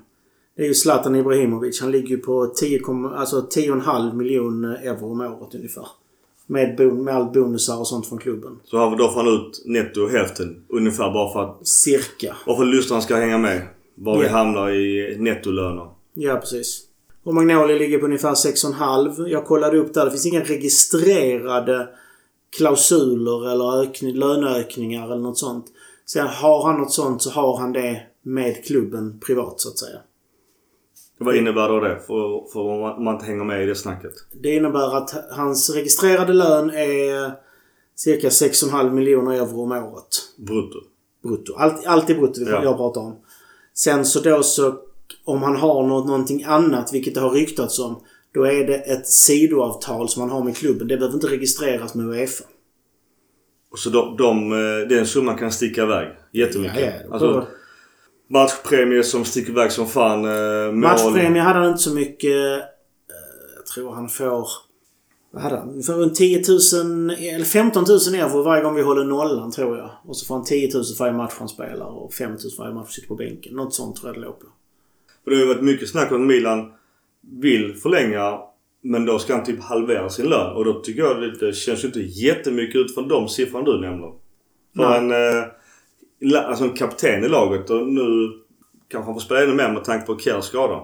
[SPEAKER 2] Det är ju Zlatan Ibrahimovic. Han ligger ju på 10, alltså 10,5 miljoner euro om året ungefär. Med, bon, med allt bonusar och sånt från klubben.
[SPEAKER 1] Så då får han ut netto hälften ungefär bara för att,
[SPEAKER 2] Cirka.
[SPEAKER 1] bara för att lyssnarna ska hänga med. Var vi
[SPEAKER 2] Ja.
[SPEAKER 1] hamnar i nettolöner.
[SPEAKER 2] Ja, precis. Och Magnoli ligger på ungefär 6,5. Jag kollade upp där. Det finns inga registrerade klausuler eller ökning, löneökningar eller något sånt. Sen har han något sånt så har han det med klubben privat så att säga.
[SPEAKER 1] Vad innebär då det? För, för om man, inte hänger med i det snacket.
[SPEAKER 2] Det innebär att hans registrerade lön är cirka 6,5 miljoner euro om året.
[SPEAKER 1] Brutto.
[SPEAKER 2] Brutto. Allt, allt är brutto
[SPEAKER 1] Ja.
[SPEAKER 2] jag pratar om. Sen så då så om han har något, någonting annat, vilket det har ryktats om, då är det ett sidoavtal som han har med klubben. Det behöver inte registreras med Uefa.
[SPEAKER 1] Så de, de, eh, den summan kan sticka iväg jättemycket.
[SPEAKER 2] Ja, ja.
[SPEAKER 1] Alltså, matchpremier som sticker iväg som fan. Eh, mål.
[SPEAKER 2] Matchpremie hade han inte så mycket. eh, Jag tror han får... Vad hade han? Ungefär runt 10 000, eller 15 000 euro varje gång vi håller nollan tror jag. Och så får han 10 000 för varje match han spelar och 5 000 för varje match sitter på bänken. Något sånt tror jag det låg på.
[SPEAKER 1] För det har ju varit mycket snack om att Milan vill förlänga. Men då ska han typ halvera sin lön. Och då tycker jag det, det känns ju inte jättemycket ut från de siffrorna du nämner. För
[SPEAKER 2] Nej.
[SPEAKER 1] en, eh, alltså en kapten i laget och nu kanske han får spela ännu mer med tanke på Kjärs skada.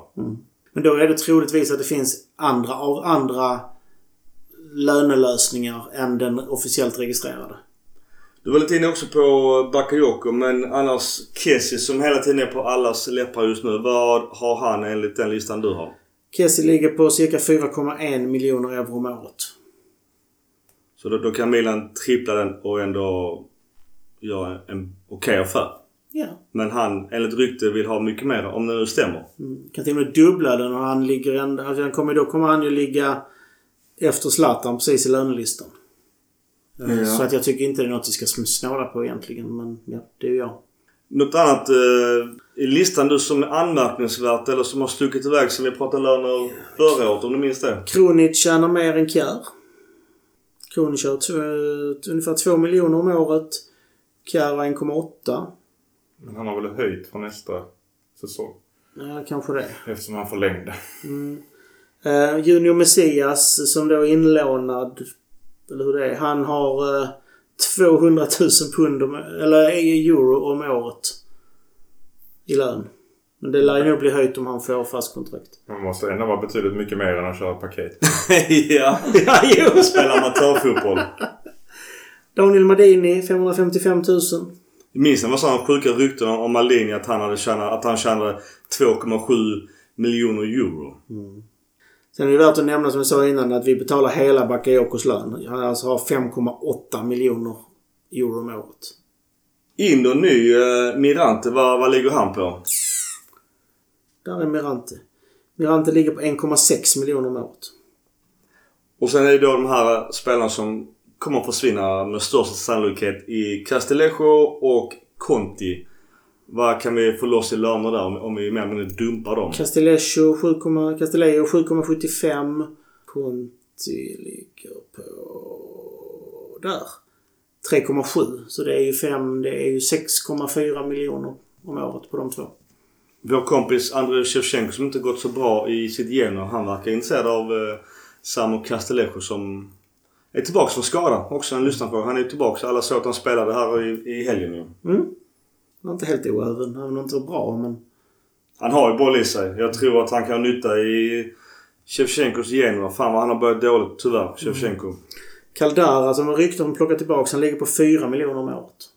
[SPEAKER 2] Men då är det troligtvis att det finns andra, av andra lönelösningar än den officiellt registrerade.
[SPEAKER 1] Du var lite inne också på Bakayoko men annars Kessie som hela tiden är på allas läppar just nu. Vad har han enligt den listan du har?
[SPEAKER 2] Kessie ligger på cirka 4,1 miljoner euro om året.
[SPEAKER 1] Så då, då kan Milan trippla den och ändå göra en okej affär.
[SPEAKER 2] Ja.
[SPEAKER 1] Men han, enligt rykte, vill ha mycket mer om det nu stämmer.
[SPEAKER 2] Kan till och med dubbla den och han ligger ändå... Alltså han kommer, då kommer han ju ligga efter Zlatan precis i lönelistan. Eh,
[SPEAKER 1] Ja.
[SPEAKER 2] Så att jag tycker inte det är något vi ska snåla på egentligen. Men ja, det är jag.
[SPEAKER 1] Något annat eh, i listan du som är anmärkningsvärt eller som har stuckit iväg som vi pratade löner förra året om du minns det?
[SPEAKER 2] Kronic tjänar mer än Kjär. Kronic har ungefär 2 miljoner om året. Kjär har 1,8.
[SPEAKER 3] Men han har väl höjt för nästa säsong.
[SPEAKER 2] Ja, kanske det.
[SPEAKER 3] Eftersom han förlängde.
[SPEAKER 2] Eh, Junior Messias som då är inlånad, eller hur det är, han har eh, 200 000 pund om, eller euro om året. I lön. Men det lär ju nog bli höjt om han får fast kontrakt.
[SPEAKER 3] Han måste ändå vara betydligt mycket mer än att köra paket.
[SPEAKER 1] ja.
[SPEAKER 2] ja, jo!
[SPEAKER 1] Spela amatörfotboll.
[SPEAKER 2] Daniel Madini, 555 000.
[SPEAKER 1] Minns ni vad sådana sjuka rykten om Maldini att han, hade tjänat, att han tjänade 2,7 miljoner euro?
[SPEAKER 2] Sen är det värt att nämna som jag sa innan att vi betalar hela Bakayokos lön. Han alltså har 5,8 miljoner euro om året.
[SPEAKER 1] In och ny eh, Mirante, vad, vad ligger han på?
[SPEAKER 2] Där är Mirante. Mirante ligger på 1,6 miljoner om året.
[SPEAKER 1] Och sen är det då de här spelarna som kommer att försvinna med största sannolikhet i Castellejo och Conti. Vad kan vi få loss i löner där om, om vi mer eller mindre dumpar dem?
[SPEAKER 2] Castellejo 7, Castellejo 7,75. Conti ligger på... Där. 3,7. Så det är ju 5, det är ju 6,4 miljoner om året på de två.
[SPEAKER 1] Vår kompis Andrei Shevchenko som inte gått så bra i sitt Genoa. Han verkar intresserad av eh, Samo Castellejo som är tillbaka från skada. Också en lyssnarfråga. Han är ju tillbaka. Alla såg att han spelade här i, i helgen ju.
[SPEAKER 2] Mm. Han är inte helt oäven. Han är inte bra men...
[SPEAKER 1] Han har ju boll i sig. Jag tror att han kan nytta i Shevchenkos Genoa. Fan vad han har börjat dåligt tyvärr, Shevchenko.
[SPEAKER 2] Caldara som rykten om plocka tillbaka, han ligger på 4 miljoner om året.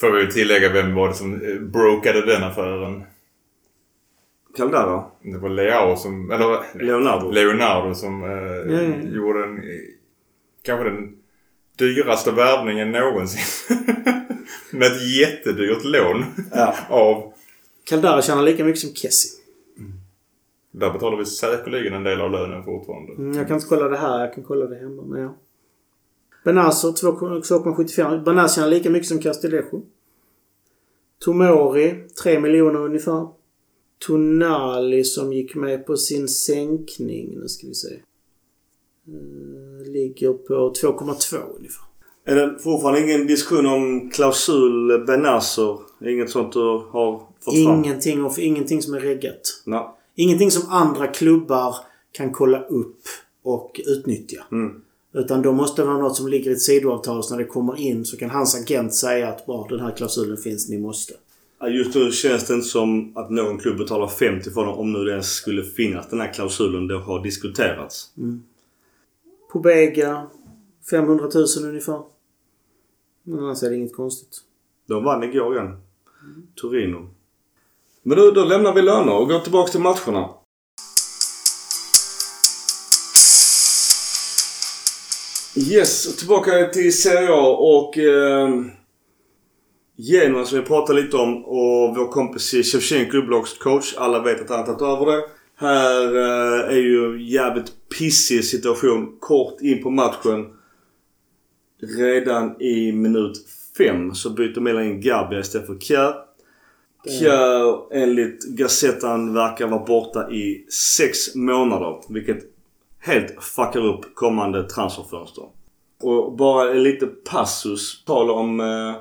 [SPEAKER 3] Får vi tillägga vem var det som eh, brokade den affären?
[SPEAKER 1] Caldara?
[SPEAKER 3] Det var Leao som... Eller
[SPEAKER 1] Leonardo?
[SPEAKER 3] Leonardo som eh,
[SPEAKER 2] ja.
[SPEAKER 3] gjorde en... Kanske den dyraste värvningen någonsin. Med ett jättedyrt lån.
[SPEAKER 1] Ja.
[SPEAKER 3] Av...
[SPEAKER 2] Caldara tjänar lika mycket som Kessie.
[SPEAKER 3] Där betalar vi säkerligen en del av lönen fortfarande.
[SPEAKER 2] Mm, jag kan inte kolla det här, jag kan kolla det hemma. Men ja. Benazer 2,75. Benazer tjänar lika mycket som Castellejo. Tomori 3 miljoner ungefär. Tonali som gick med på sin sänkning, nu ska vi se. Eh, ligger på 2,2 ungefär.
[SPEAKER 1] Är det fortfarande ingen diskussion om klausul Benazer? Inget sånt du har fått fram?
[SPEAKER 2] Ingenting, och ingenting som är reggat.
[SPEAKER 1] Nej.
[SPEAKER 2] Ingenting som andra klubbar kan kolla upp och utnyttja.
[SPEAKER 1] Mm.
[SPEAKER 2] Utan då måste det vara något som ligger i ett sidoavtal så när det kommer in så kan hans agent säga att bara den här klausulen finns, ni måste.
[SPEAKER 1] Just nu känns det inte som att någon klubb betalar 50 för dem om nu det ens skulle finnas. Den här klausulen det har diskuterats.
[SPEAKER 2] Pobega 500 000 ungefär. Men annars är det inget konstigt.
[SPEAKER 1] De vann igår igen. Torino. Men nu då lämnar vi löner och går tillbaka till matcherna. Yes, tillbaka till Serie A och eh, Genoa som vi pratade lite om och vår kompis Shevchenko upploppscoach. Alla vet att han har tagit över det. Här eh, är ju jävligt pissig situation kort in på matchen. Redan i minut fem så byter Milan in Gabbia istället för Kjär. Kjär enligt Gazettan verkar vara borta i sex månader. Vilket helt fuckar upp kommande transferfönster. Och bara en liten passus talar om, eh,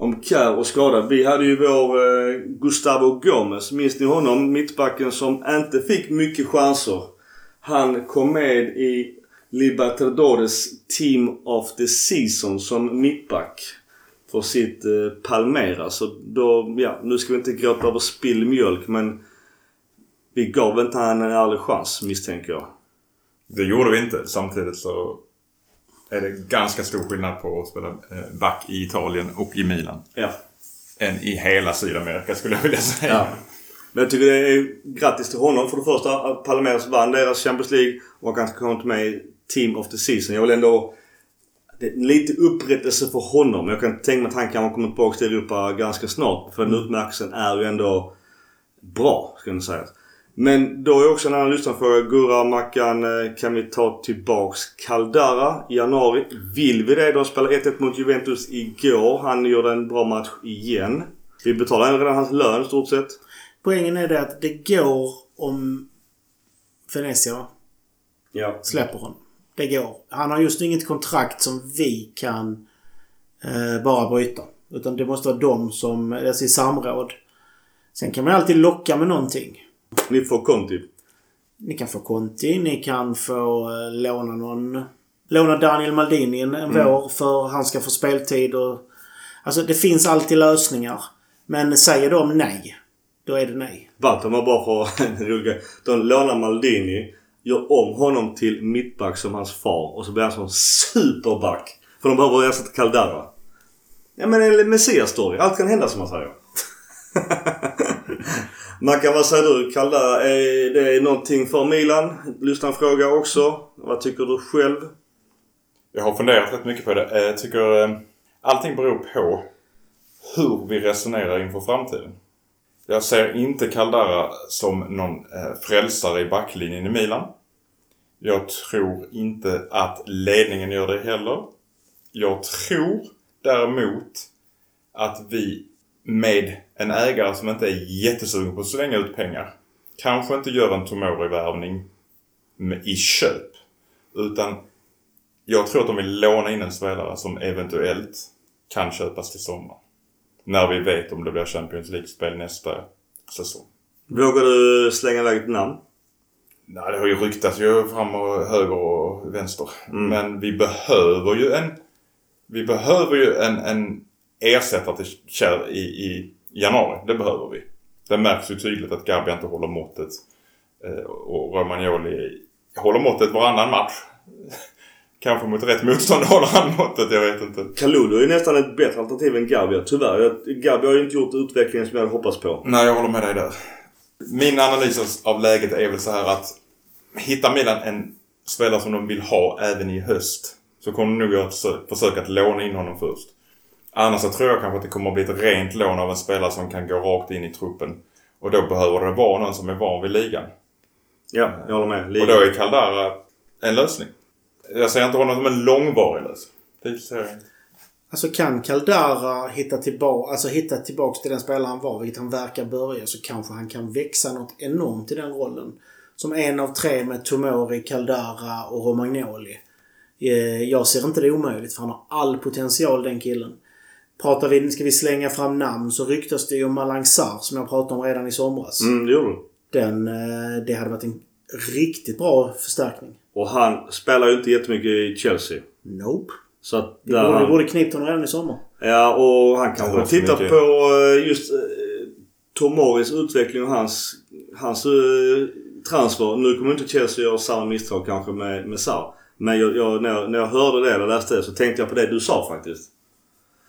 [SPEAKER 1] om Kär och skada. Vi hade ju vår eh, Gustavo Gomes. Minns ni honom? Mittbacken som inte fick mycket chanser. Han kom med i Libertadores Team of the Season som mittback. För sitt eh, Palmera. Så då, ja, nu ska vi inte gråta över spilld mjölk men vi gav inte han en ärlig chans misstänker jag.
[SPEAKER 3] Det gjorde vi inte. Samtidigt så är det ganska stor skillnad på att spela eh, back i Italien och i Milan.
[SPEAKER 1] Ja.
[SPEAKER 3] Än i hela Sydamerika skulle jag vilja säga.
[SPEAKER 1] Ja. Men jag tycker det är grattis till honom för det första att Palmeiras vann deras Champions League och han ska komma med i Team of the Season. Jag vill ändå lite upprättelse för honom. Jag kan tänka mig att han kan komma tillbaka till Europa ganska snart. För den utmärkelsen är ju ändå bra, ska jag säga. Men då är också en annan lyssnarfråga. Gurra, Mackan, eh, kan vi ta tillbaks Caldara i januari? Vill vi det? De spelade 1-1 mot Juventus igår. Han gjorde en bra match igen. Vi betalar redan hans lön stort sett.
[SPEAKER 2] Poängen är det att det går om Venezia?
[SPEAKER 1] Ja.
[SPEAKER 2] släpper honom. Det går. Han har just inget kontrakt som vi kan eh, bara bryta. Utan det måste vara de som, alltså i samråd. Sen kan man alltid locka med någonting.
[SPEAKER 1] Ni får Conti.
[SPEAKER 2] Ni kan få Conti, ni kan få eh, låna någon... Låna Daniel Maldini en, en vår för han ska få speltid och... Alltså det finns alltid lösningar. Men säger de nej, då är det nej.
[SPEAKER 1] Baltam var bara för en rolig. De lånar Maldini, gör om honom till mittback som hans far och så blir han som superback. För de behöver ersätta Caldara. Ja men en Messias-story. Allt kan hända som man säger. Mackan, vad säger du? Kalla, eh, är det någonting för Milan? Lyssna fråga också. Vad tycker du själv?
[SPEAKER 3] Jag har funderat rätt mycket på det. Jag tycker eh, allting beror på hur vi resonerar inför framtiden. Jag ser inte Caldara som någon frälsare i backlinjen i Milan. Jag tror inte att ledningen gör det heller. Jag tror däremot att vi med en ägare som inte är jättesugen på att slänga ut pengar kanske inte gör en Tomori-värvning i köp. Utan jag tror att de vill låna in en spelare som eventuellt kan köpas till sommar. När vi vet om det blir Champions League-spel nästa säsong.
[SPEAKER 1] Vågar du slänga iväg ett namn?
[SPEAKER 3] Nej, det har ju ryktats ju fram och höger och vänster. Men vi behöver ju en... Vi behöver ju en, en ersättare till Kjell i, i januari. Det behöver vi. Det märks ju tydligt att Gabi inte håller måttet. Eh, och Romagnoli håller måttet varannan match. Kanske mot rätt motstånd håller han måttet, jag vet inte.
[SPEAKER 1] Kalulu är ju nästan ett bättre alternativ än Gabia. Tyvärr. Jag- Gabi har ju inte gjort utvecklingen som jag hade hoppats på.
[SPEAKER 3] Nej, jag håller med dig där. Min analys av läget är väl så här att hittar Milan en spelare som de vill ha även i höst så kommer de nog göra ett försök- försök att låna in honom först. Annars så tror jag kanske att det kommer att bli ett rent lån av en spelare som kan gå rakt in i truppen. Och då behöver det vara någon som är van vid ligan.
[SPEAKER 1] Ja, jag håller med.
[SPEAKER 3] Och
[SPEAKER 1] Liga.
[SPEAKER 3] då är Caldara en lösning. Jag ser inte honom som en långvarig lösning. Det ser jag inte.
[SPEAKER 2] Alltså kan Caldara hitta tillbaka, alltså hitta tillbaks till den spelare han var, vilket han verkar börja, så kanske han kan växa något enormt i den rollen. Som en av tre med Tomori, Caldara och Romagnoli. Eh, Jag ser inte det omöjligt, för han har all potential den killen. Pratar vi, ska vi slänga fram namn så ryktas det ju om Malang Sarr som jag pratade om redan i somras.
[SPEAKER 1] Mm, det gjorde du.
[SPEAKER 2] Den, eh, det hade varit en riktigt bra förstärkning.
[SPEAKER 1] Och han spelar ju inte jättemycket i Chelsea.
[SPEAKER 2] Nope.
[SPEAKER 1] Så att
[SPEAKER 2] Vi borde,
[SPEAKER 1] han,
[SPEAKER 2] borde knippt honom redan i sommar.
[SPEAKER 1] Ja, och han kanske
[SPEAKER 3] för
[SPEAKER 1] tittar på eh, just eh, Tomoris utveckling och hans, hans transfer. Nu kommer inte Chelsea göra samma misstag kanske med, med Sarr. Men jag, jag, när, jag, när jag hörde det eller läste det så tänkte jag på det du sa faktiskt.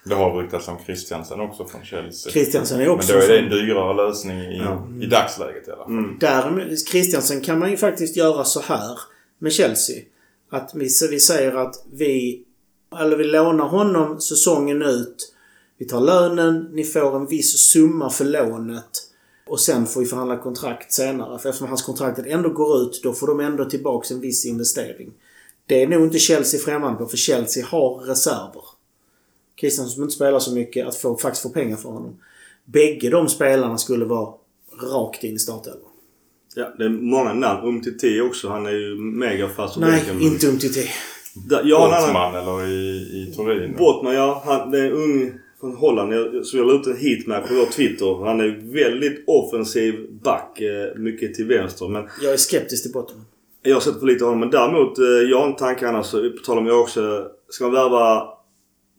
[SPEAKER 3] Det har ryktats om Christiansen också från Chelsea.
[SPEAKER 2] Christiansen är
[SPEAKER 3] Men
[SPEAKER 2] också...
[SPEAKER 3] då är det en dyrare lösning i, i dagsläget i alla fall.
[SPEAKER 2] Däremot, Christiansen kan man ju faktiskt göra så här med Chelsea. Att vi, vi säger att vi... Eller vi lånar honom säsongen ut. Vi tar lönen, ni får en viss summa för lånet. Och sen får vi förhandla kontrakt senare. För eftersom hans kontraktet ändå går ut, då får de ändå tillbaks en viss investering. Det är nog inte Chelsea främmande på, för Chelsea har reserver. Christiansen som inte spelar så mycket, att få, faktiskt få pengar för honom. Bägge de spelarna skulle vara rakt in i startelvan.
[SPEAKER 1] Ja, det är många namn. Umtiti också. Han är ju mega fast
[SPEAKER 2] Nej,
[SPEAKER 1] bänken.
[SPEAKER 2] inte Umtiti.
[SPEAKER 3] Bortman eller i, i Turin.
[SPEAKER 1] Bottman, ja. Han, det är en ung från Holland jag- som jag la ut en hit med på vår Twitter. Han är väldigt offensiv back. eh, Mycket till vänster. Men
[SPEAKER 2] Jag är skeptisk till Botman.
[SPEAKER 1] jag har sett för lite av honom. Men däremot, eh, jag har en tanke annars. På tal om jag också... Ska man värva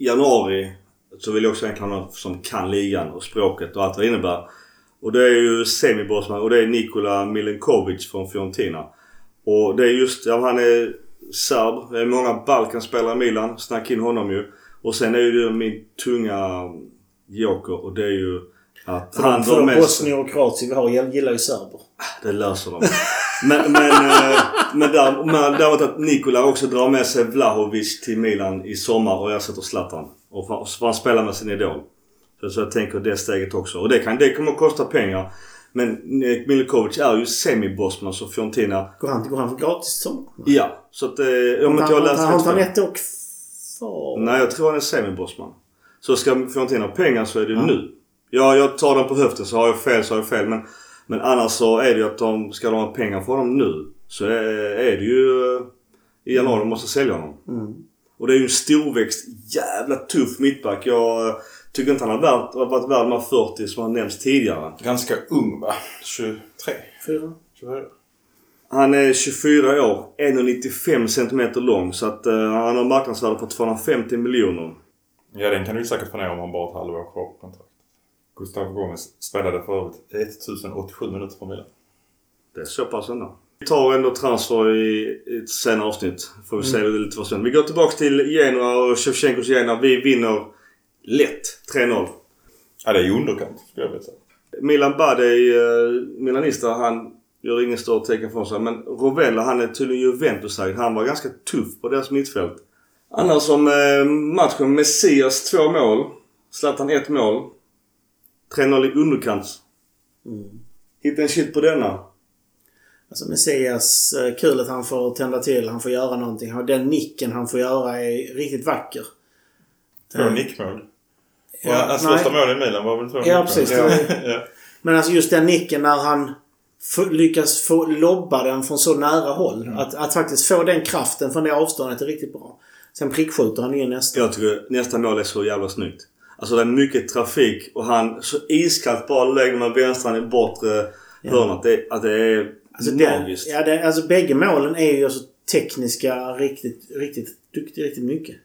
[SPEAKER 1] januari så vill jag också egentligen ha någon som kan ligan och språket och allt vad det innebär. Och det är ju semi-bossman och det är Nikola Milenkovic från Fiorentina. Och det är just, ja han är serb. Det är många Balkanspelare i Milan. Snacka in honom ju. Och sen är ju det min tunga joker och det är ju att
[SPEAKER 2] För
[SPEAKER 1] han
[SPEAKER 2] de
[SPEAKER 1] drar med sig...
[SPEAKER 2] bosnier och kroatier vi har gillar ju serber.
[SPEAKER 1] Det löser de. Men, men, eh, men, där, men däremot att Nikola också drar med sig Vlahovic till Milan i sommar och ersätter Zlatan. Och får, han spela med sin idol. Så, så jag tänker det steget också. Och det, kan, det kommer att kosta pengar. Men eh, Milikovic är ju semi-bossman så Fiorentina...
[SPEAKER 2] Går han, går han för gratis sommar?
[SPEAKER 1] Ja. Så att... Eh, om inte jag läst
[SPEAKER 2] har inte han ett år kvar?
[SPEAKER 1] Nej, jag tror han är semi-bossman. Så ska Fiorentina ha pengar så är det nu. Ja, jag tar den på höften. Så har jag fel så har jag fel. Men, men annars så är det ju att de ska de ha pengar för dem nu. Så är, är det ju eh, i januari de måste sälja honom. Och det är ju en storväxt, jävla tuff mittback. Jag eh, tycker inte han har varit, har varit värd de här 40 som har nämnts tidigare.
[SPEAKER 3] Ganska ung va? 23?
[SPEAKER 2] Fyra?
[SPEAKER 3] 24?
[SPEAKER 1] Han är 24 år, 1,95 cm lång. Så att uh, han har marknadsvärde på 250 miljoner.
[SPEAKER 3] Ja, den kan du säkert få ner om han bara har ett halvår kvar på kontrakt. Gustav Gomes spelade för övrigt 1087 minuter för Milan.
[SPEAKER 1] Det är så pass ändå. Vi tar ändå transfer i ett senare avsnitt. Får vi se det lite vad som. Vi går tillbaka till Genoa och Shevchenkos Genoa. Vi vinner lätt. 3-0.
[SPEAKER 3] Ja, det är i underkant skulle jag vilja säga.
[SPEAKER 1] Milan Badej, uh, Milanista, han gör ingen större tecken för sig. Men Rovella, han är tydligen Juventus-ägd. Han var ganska tuff på deras mittfält. Annars om uh, matchen. Messias två mål. Zlatan ett mål. 3-0 i underkant. Hitta en shit på denna.
[SPEAKER 2] Alltså Messias, eh, kul att han får tända till. Han får göra någonting. Den nicken han får göra är riktigt vacker.
[SPEAKER 3] Två nickmål.
[SPEAKER 2] Ja,
[SPEAKER 3] Ja, hans
[SPEAKER 2] nej.
[SPEAKER 3] första mål i Milan var väl två
[SPEAKER 2] Ja,
[SPEAKER 3] nickmål?
[SPEAKER 2] precis.
[SPEAKER 3] ja.
[SPEAKER 2] Men alltså just den nicken när han lyckas få lobba den från så nära håll. Att, att faktiskt få den kraften från det avståndet är riktigt bra. Sen prickskjuter han in nästa.
[SPEAKER 1] Jag tycker nästa mål är så jävla snyggt. Alltså det är mycket trafik och han så iskallt bara lägger med vänstran i bortre hörnet. Det, att det är
[SPEAKER 2] Alltså, det,
[SPEAKER 1] magiskt.
[SPEAKER 2] ja, det, alltså bägge målen är ju alltså tekniska riktigt, riktigt, duktigt, riktigt mycket.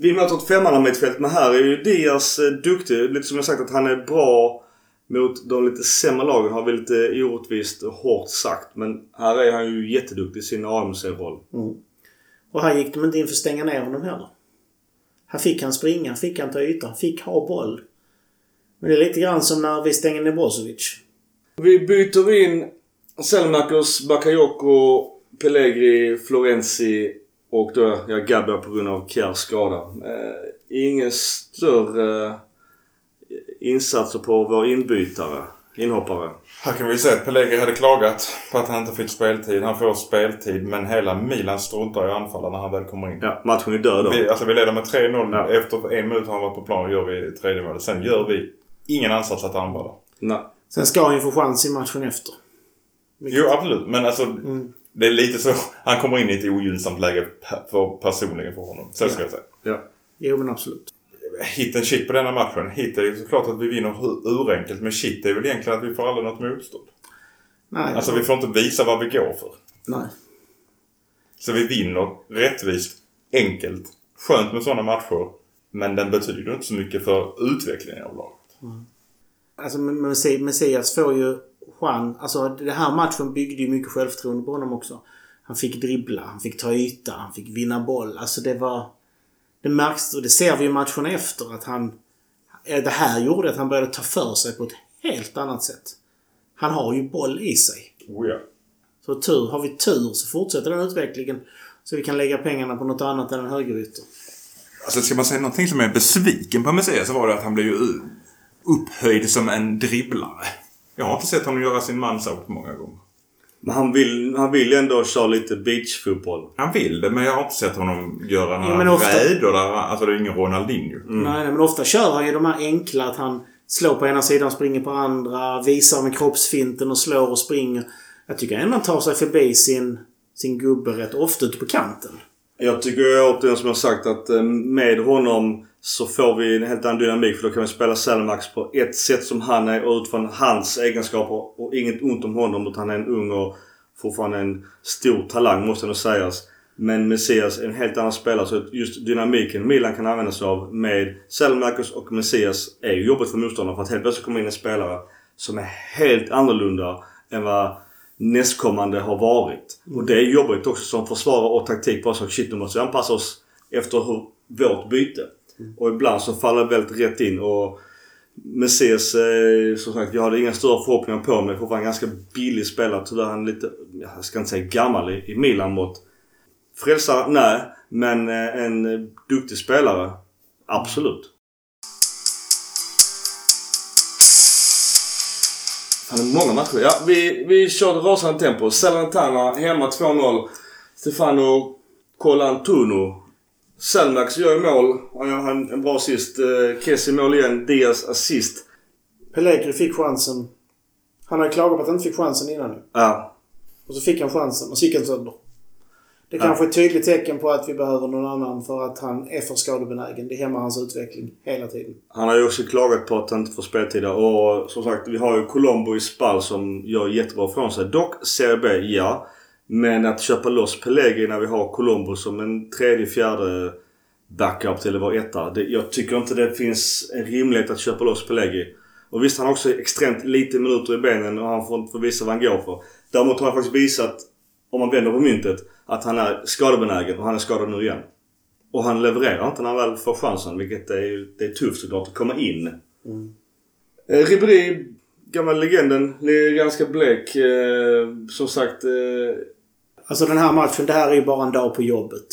[SPEAKER 1] Vi möter ett femmanna-mittfält men här är ju Diaz eh, duktig. Lite som jag sagt att han är bra mot de lite sämre lagen har vi lite orättvist och hårt sagt. Men här är han ju jätteduktig i sin AMC-roll.
[SPEAKER 2] Och här gick de inte in för att stänga ner honom heller. Här fick han springa, fick han ta yta, han fick ha boll. Men det är lite grann som när vi stänger ner Brozovic.
[SPEAKER 1] Vi byter in Selmakers, Bakayoko, Pellegri, Florenzi och då ja, Gabba på grund av Kjärs skada. Eh, ingen större eh, insatser på vår inbytare, inhoppare.
[SPEAKER 3] Här kan vi säga att Pellegri hade klagat på att han inte fick speltid. Han får speltid men hela Milan struntar i anfallen när han väl kommer in.
[SPEAKER 1] Ja, matchen är död då.
[SPEAKER 3] Vi, alltså vi leder med 3-0.
[SPEAKER 1] Ja.
[SPEAKER 3] Efter en minut har han varit på plan gör vi tredje målet. Sen gör vi ingen ansats att anfalla.
[SPEAKER 1] Nej.
[SPEAKER 2] Sen ska han ju få chans i matchen efter.
[SPEAKER 3] Jo absolut men alltså det är lite så. Han kommer in i ett ogynnsamt läge för personligen för honom. Så ska jag säga.
[SPEAKER 1] Ja.
[SPEAKER 2] Jo men absolut.
[SPEAKER 3] Hit and shit på denna matchen. Hit är ju såklart att vi vinner urenkelt. Men shit är väl egentligen att vi får aldrig något motstånd.
[SPEAKER 2] Nej.
[SPEAKER 3] Alltså vi får inte visa vad vi går för.
[SPEAKER 2] Nej.
[SPEAKER 3] Så vi vinner rättvist, enkelt. Skönt med sådana matcher. Men den betyder inte så mycket för utvecklingen av laget.
[SPEAKER 2] Alltså Messi- Messias får ju chans. Alltså den här matchen byggde ju mycket självförtroende på honom också. Han fick dribbla, han fick ta yta, han fick vinna boll. Alltså det var... Det märks och det ser vi i matchen efter att han... eh, Det här gjorde att han började ta för sig på ett helt annat sätt. Han har ju boll i sig.
[SPEAKER 3] Oh ja.
[SPEAKER 2] Så tur, har vi tur så fortsätter den utvecklingen. Så vi kan lägga pengarna på något annat än en högerytter.
[SPEAKER 3] Alltså ska man säga någonting som är besviken på Messias så var det att han blev ju upphöjd som en dribblare. Jag har inte sett honom göra sin mansout många gånger.
[SPEAKER 1] Men han vill, han vill ju ändå köra lite beachfotboll.
[SPEAKER 3] Han vill det men jag har inte sett honom göra några
[SPEAKER 2] men ofta-
[SPEAKER 3] räder där. Alltså det är ingen Ronaldinho.
[SPEAKER 2] Nej, nej, men ofta kör han ju de här enkla att han slår på ena sidan, springer på andra, visar med kroppsfinten och slår och springer. Jag tycker ändå han tar sig förbi sin, sin gubbe rätt ofta ute på kanten.
[SPEAKER 1] Jag tycker återigen som jag sagt att eh, med honom så får vi en helt annan dynamik. För då kan vi spela Selmax på ett sätt som han är och utifrån hans egenskaper. Och inget ont om honom utan han är en ung och fortfarande en stor talang måste nog sägas. Men Messias är en helt annan spelare. Så just dynamiken Milan kan använda sig av med Selmax och Messias är ju jobbigt för motståndaren. För att helt plötsligt kommer in en spelare som är helt annorlunda än vad nästkommande har varit. Och det är jobbigt också som försvarare och taktik. Bara så shit nu måste vi anpassa oss efter hur, vårt byte. Och ibland så faller det väldigt rätt in och Messias, eh, som sagt, jag hade inga större förhoppningar på mig. Fortfarande en ganska billig spelare. Tyvärr han är lite, jag ska inte säga gammal i, i Milan-mått. Frälsare? Nej. Men eh, en eh, duktig spelare? Absolut. Han är många matcher. Ja, vi, vi körde rasande tempo. Salernitana hemma 2-0. Stefano Colantuno. Selmax gör mål. Han gör en, bra assist. Eh, Kessie mål igen. Diaz assist.
[SPEAKER 2] Pellegrini fick chansen. Han har ju klagat på att han inte fick chansen innan nu.
[SPEAKER 1] Ja.
[SPEAKER 2] Och så fick han chansen och så gick han sönder. Det
[SPEAKER 1] Ja.
[SPEAKER 2] kanske är ett tydligt tecken på att vi behöver någon annan för att han är för skadebenägen. Det hämmar hans utveckling hela tiden.
[SPEAKER 1] Han har ju också klagat på att han inte får speltid. Och som sagt, vi har ju Colombo i spall som gör jättebra från sig. Dock Serie B, ja. Men att köpa loss Pellegrini när vi har Colombo som en tredje, fjärde backup till vår etta. Det, jag tycker inte det finns en rimlighet att köpa loss Pellegrini. Och visst, han har också extremt lite minuter i benen och han får inte visa vad han går för. Däremot har han faktiskt visat, om man vänder på myntet, att han är skadebenägen och han är skadad nu igen. Och han levererar inte när han väl får chansen, vilket är, ju- det är tufft såklart att komma in. Eh, Ribéry, gamla legenden, är ganska blek. Eh, som sagt, eh,
[SPEAKER 2] Alltså den här matchen, det här är ju bara en dag på jobbet.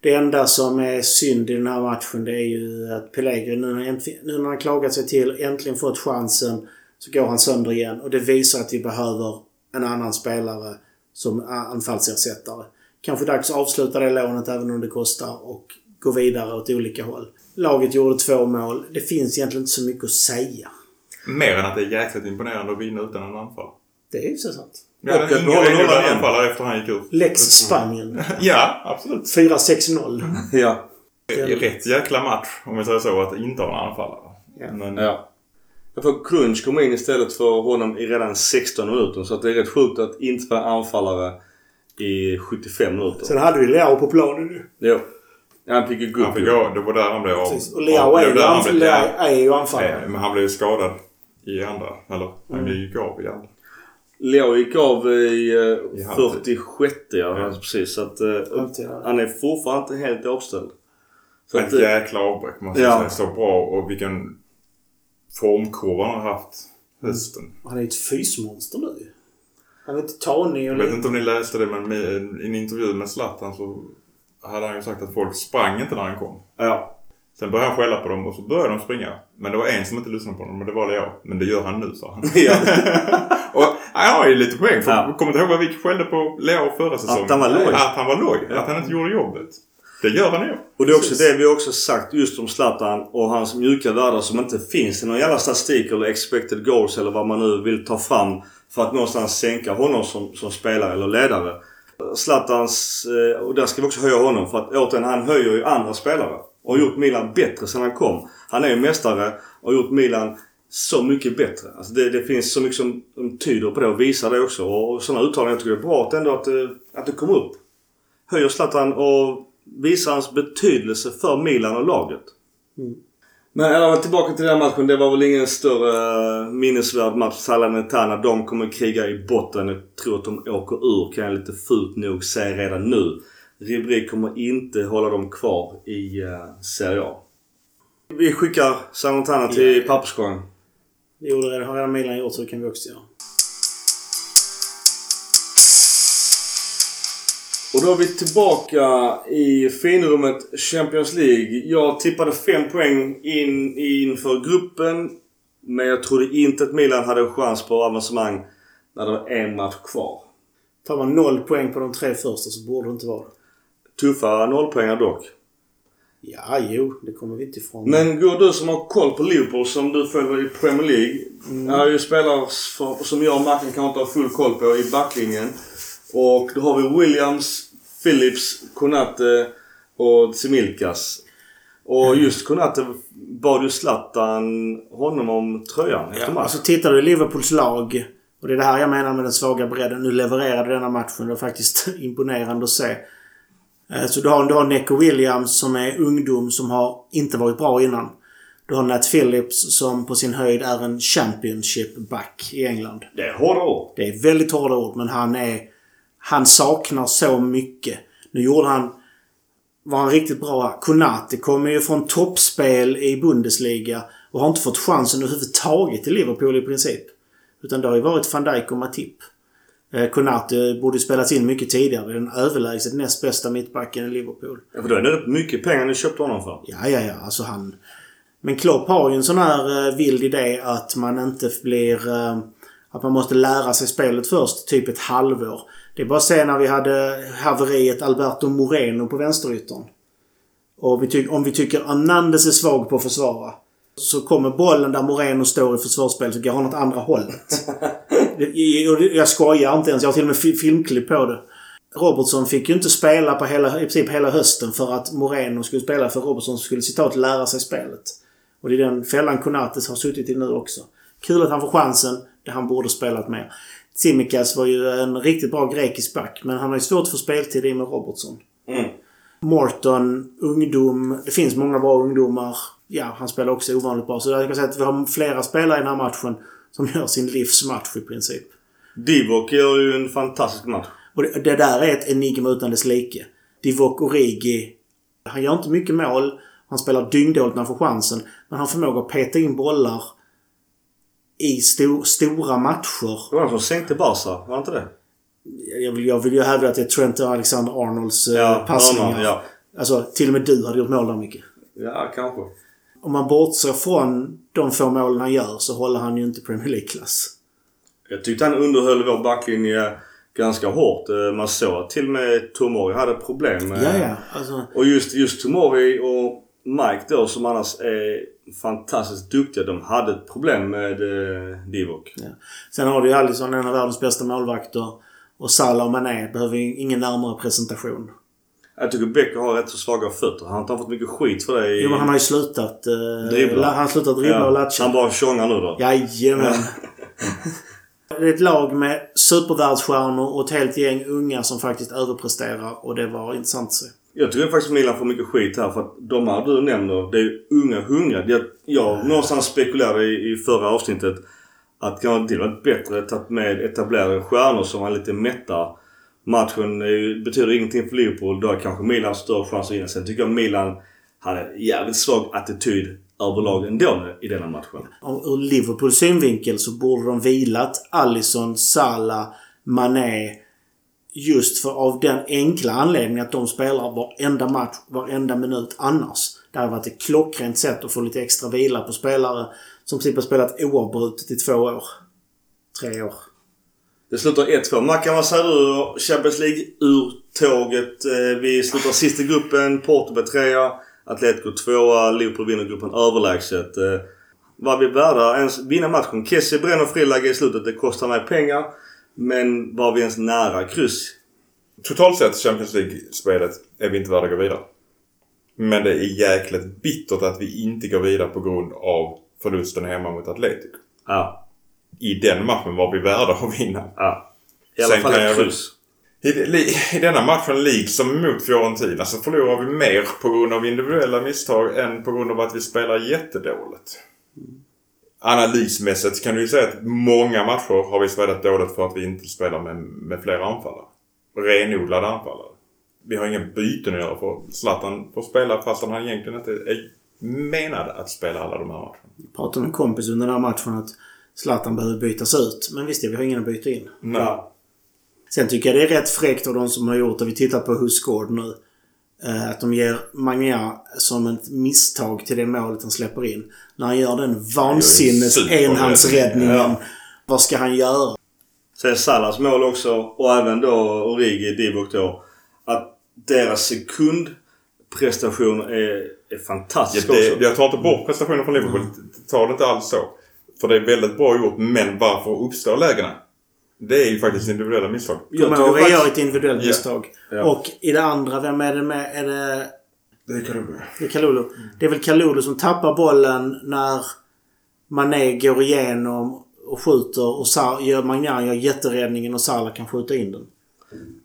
[SPEAKER 2] Det enda som är synd i den här matchen det är ju att Pellegrini nu, när han äntligen- nu när han klagat sig till äntligen fått chansen så går han sönder igen. Och det visar att vi behöver en annan spelare som anfallsersättare. Kanske dags att avsluta det lånet även om det kostar och gå vidare åt olika håll. Laget gjorde två mål. Det finns egentligen inte så mycket att säga.
[SPEAKER 3] Mer än att det är jäkligt imponerande att vinna utan en anfall.
[SPEAKER 2] Det är ju så sant.
[SPEAKER 3] Vi hade
[SPEAKER 1] Och att behålla nollan
[SPEAKER 3] renodlad
[SPEAKER 1] igen.
[SPEAKER 3] anfallare efter han gick ut.
[SPEAKER 2] Lex Spanien.
[SPEAKER 3] Ja, absolut.
[SPEAKER 2] 4-6-0.
[SPEAKER 1] ja.
[SPEAKER 3] Det är rätt jäkla match om vi säger så att inte ha en anfallare.
[SPEAKER 2] Ja.
[SPEAKER 3] Men
[SPEAKER 1] ja. Jag får Crunch komma in istället för honom i redan 16 minuter. Så att det är rätt sjukt att inte vara anfallare i 75 minuter.
[SPEAKER 2] Sen hade vi Leao på planen nu.
[SPEAKER 1] Jo. Han fick ju
[SPEAKER 3] gå. Det var där han blev av.
[SPEAKER 2] Precis. Och Leao är, ju Leao
[SPEAKER 3] ja,
[SPEAKER 2] är ju anfallare.
[SPEAKER 3] Men han blev ju skadad i andra. Eller han gick av i andra.
[SPEAKER 1] Leo gick av i,
[SPEAKER 3] I
[SPEAKER 1] eh,
[SPEAKER 3] halvtid.
[SPEAKER 1] 46 ja,
[SPEAKER 3] Ja.
[SPEAKER 1] precis. Så att, eh,
[SPEAKER 2] ja.
[SPEAKER 1] han är fortfarande inte helt avställd. Så
[SPEAKER 3] Ett
[SPEAKER 1] att, eh,
[SPEAKER 3] jäkla avbräck måste
[SPEAKER 1] Ja.
[SPEAKER 3] jag säga. Så bra och vilken formkurva han har haft hösten.
[SPEAKER 2] Han är ett fysmonster nu ju. Han är inte tanig och
[SPEAKER 3] Jag vet inte om ni läste det men med, i en intervju med Zlatan så hade han ju sagt att folk sprang inte när han kom.
[SPEAKER 1] ja.
[SPEAKER 3] Sen började han skälla på dem och så började de springa. Men det var en som inte lyssnade på honom och det var Leo. Men det gör han nu sa han.
[SPEAKER 1] ja.
[SPEAKER 3] och han har ju lite poäng. För
[SPEAKER 1] Ja.
[SPEAKER 3] Kommer du ihåg vad vi skällde på Leo förra säsongen?
[SPEAKER 1] han var loj.
[SPEAKER 3] Att han var loj.
[SPEAKER 1] Ja.
[SPEAKER 3] Att han inte gjorde jobbet. Det gör han ju.
[SPEAKER 1] Och det är också det vi också sagt just om Zlatan och hans mjuka världar som inte finns i någon jävla statistik eller expected goals eller vad man nu vill ta fram för att någonstans sänka honom som, som spelare eller ledare. Zlatans, eh, och där ska vi också höja honom för att återigen han höjer ju andra spelare. Och har gjort Milan bättre sedan han kom. Han är ju mästare och har gjort Milan så mycket bättre. Alltså det, det finns så mycket som, som tyder på det och visar det också. Och, och sådana uttalanden jag tycker det är bra att ändå att, eh, att det kom upp höjer Zlatan och visar hans betydelse för Milan och laget. Mm. Men fall tillbaka till den här matchen. Det var väl ingen större eh, minnesvärd match. Salernitana, de kommer kriga i botten. Jag tror att de åker ur kan jag lite fult nog säga redan nu. Ribéry kommer inte hålla dem kvar i uh, Serie A. Vi skickar Salernitana till
[SPEAKER 2] Ja.
[SPEAKER 1] papperskorgen.
[SPEAKER 2] Det gjorde redan, har redan Milan gjort så det kan vi också göra.
[SPEAKER 1] Och då är vi tillbaka i finrummet Champions League. Jag tippade fem poäng in inför gruppen. Men jag trodde inte att Milan hade en chans på avancemang när det var en match kvar.
[SPEAKER 2] Tar man noll poäng på de tre första så borde det inte vara.
[SPEAKER 1] Tuffa nollpoängar dock.
[SPEAKER 2] Ja, jo. Det kommer vi inte ifrån.
[SPEAKER 1] Men går du som har koll på Liverpool som du följer i Premier League. Det är ju spelare som jag och Martin kanske inte har full koll på i backlinjen. Och då har vi Williams, Phillips, Konate och Similkas. Och just Konate bad ju Zlatan honom om tröjan efter matchen.
[SPEAKER 2] Alltså tittar du i Liverpools lag. Och det är det här jag menar med den svaga bredden. Nu levererade denna matchen. Det var faktiskt imponerande att se. Eh, Så du har, du har Neco Williams som är ungdom som har inte varit bra innan. Du har Nat Phillips som på sin höjd är en Championship back i England.
[SPEAKER 1] Det är hårda ord.
[SPEAKER 2] Det är väldigt hårda ord men han är... Han saknar så mycket. Nu gjorde han... Var han riktigt bra. Konate kommer ju från toppspel i Bundesliga Och har inte fått chansen överhuvudtaget i Liverpool i princip. Utan det har ju varit van Dijk och Matip. Eh, Konate borde spelats in mycket tidigare. Den överlägset näst bästa mittbacken i Liverpool.
[SPEAKER 1] Ja, för då är det mycket pengar ni köpte honom för.
[SPEAKER 2] Ja, ja, ja. Alltså han... Men Klopp har ju en sån här eh, vild idé att man inte blir... Eh, att man måste lära sig spelet först, typ ett halvår. Det är bara att se när vi hade haveriet Alberto Moreno på vänsteryttern. Och vi om vi tycker Hernandez är svag på att försvara. Så kommer bollen där Moreno står i försvarsspel så går han åt andra hållet. Och Jag skojar inte ens. Jag har till och med fi- filmklipp på det. Robertson fick ju inte spela på hela, i princip hela hösten för att Moreno skulle spela för Robertson skulle citat lära sig spelet. Och det är den fällan Konates har suttit i nu också. Kul att han får chansen. Det han borde spelat mer. Tsimikas var ju en riktigt bra grekisk back men han har ju svårt för speltid i med Robertson.
[SPEAKER 1] Mm.
[SPEAKER 2] Morton, ungdom. Det finns många bra ungdomar. Ja, han spelar också ovanligt bra. Så jag kan säga att vi har flera spelare i den här matchen som gör sin livsmatch i princip.
[SPEAKER 1] Divock gör ju en fantastisk match.
[SPEAKER 2] Och det, det där är ett enigma utan dess like. Divock Origi. Han gör inte mycket mål. Han spelar dyngdåligt när han får chansen. Men han har förmåga att peta in bollar i sto, stora matcher.
[SPEAKER 1] Det var han som sänkte Barca, var det inte det?
[SPEAKER 2] Jag vill, jag vill ju hävda att det är Trent Alexander-Arnolds ja, passningar.
[SPEAKER 1] Arnold, ja.
[SPEAKER 2] Alltså, till och med du hade gjort mål där, Micke.
[SPEAKER 1] Ja, kanske.
[SPEAKER 2] Om man bortser från de få målen han gör så håller han ju inte Premier League-klass.
[SPEAKER 1] Jag tyckte han underhöll vår backlinje ganska hårt. Eh, Man såg att till och med Tomori hade problem. med-
[SPEAKER 2] Ja, ja. Alltså,
[SPEAKER 1] Och just, just Tomori och Mike då som annars är fantastiskt duktiga. De hade ett problem med eh, Divock.
[SPEAKER 2] ja. Sen har du ju Alisson, en av världens bästa målvakter. Och Salah och Mané behöver ingen närmare presentation.
[SPEAKER 1] Jag tycker Becker har rätt så svaga fötter. Han har fått mycket skit för det i...
[SPEAKER 2] Jo, men han har ju slutat... Eh,
[SPEAKER 1] Dribbla.
[SPEAKER 2] la- Han har slutat dribbla och latcha.
[SPEAKER 1] Han bara tjongar nu då.
[SPEAKER 2] Jajamän. Det är ett lag med supervärldsstjärnor och ett helt gäng unga som faktiskt överpresterar och det var intressant att se.
[SPEAKER 1] Jag tycker faktiskt Milan får mycket skit här för att de här du nämner, det är ju unga hungriga. Jag, jag någonstans spekulerade i, i förra avsnittet att kan det varit bättre att ta med etablerade stjärnor som var lite mätta. Matchen är betyder ingenting för Liverpool. Då har kanske Milan större chans att vinna. Sen tycker jag Milan hade jävligt svag attityd överlag ändå i denna matchen.
[SPEAKER 2] Ur Liverpools synvinkel så borde de vilat Alisson, Salah, Mané. Just för av den enkla anledningen att de spelar varenda match, varenda minut annars. Det hade varit ett klockrent sätt att få lite extra vila på spelare som typ har spelat oavbrutet i två år. Tre år.
[SPEAKER 1] Det slutar 1-2. Mackan, vad säger du? Champions League ur tåget. Eh, vi slutar sist i gruppen. Porto blir trea. Atletico tvåa. Liverpool vinner gruppen överlägset. Eh, vad Var vi värda ens vinna matchen? Kessie bränner friläge i slutet. Det kostar mig pengar. Men var vi ens nära kryss?
[SPEAKER 3] Totalt sett Champions League-spelet är vi inte värda att gå vidare. Men det är jäkligt bittert att vi inte går vidare på grund av förlusten hemma mot Atletico.
[SPEAKER 1] Ja.
[SPEAKER 3] I den matchen var vi värda att vinna.
[SPEAKER 1] Ja. I alla
[SPEAKER 3] Sen
[SPEAKER 1] fall ett kryss.
[SPEAKER 3] I denna matchen, liksom mot Fiorentina, så förlorar vi mer på grund av individuella misstag än på grund av att vi spelar jättedåligt. Analysmässigt kan du ju säga att många matcher har vi spelat dåligt för att vi inte spelar med, med flera anfallare. Renodlade anfallare. Vi har inga byten att göra för Zlatan får spela fast han egentligen inte är menad att spela alla de här matcherna.
[SPEAKER 2] Jag pratade med en kompis under den här matchen att Zlatan behöver bytas ut. Men visst, vi har ingen att byta in.
[SPEAKER 3] Nej.
[SPEAKER 2] Sen tycker jag det är rätt fräckt av de som har gjort det. Vi tittar på Scored nu. Eh, Att de ger Magna som ett misstag till det målet han släpper in. När han gör den vansinnes enhandsräddningen.
[SPEAKER 1] Ja.
[SPEAKER 2] Vad ska han göra?
[SPEAKER 1] Sen Salas mål också och även då Origi, Divock då. Att deras sekundprestation är, är fantastisk
[SPEAKER 3] Ja, det,
[SPEAKER 1] också.
[SPEAKER 3] jag tar inte bort prestationen från Liverpool. Ta det inte alls så. För det är väldigt bra gjort, men varför uppstår lägena? Det är ju faktiskt individuella misstag.
[SPEAKER 2] Tomori gör ett individuellt misstag.
[SPEAKER 1] Ja.
[SPEAKER 2] Och i det andra, vem är det med? Är det...
[SPEAKER 3] Det kan du
[SPEAKER 2] Det är Kalulu. Det är väl Kalulu som tappar bollen när Mané går igenom och skjuter och Sa- gör Magnan gör jätteräddningen och Salah kan skjuta in den.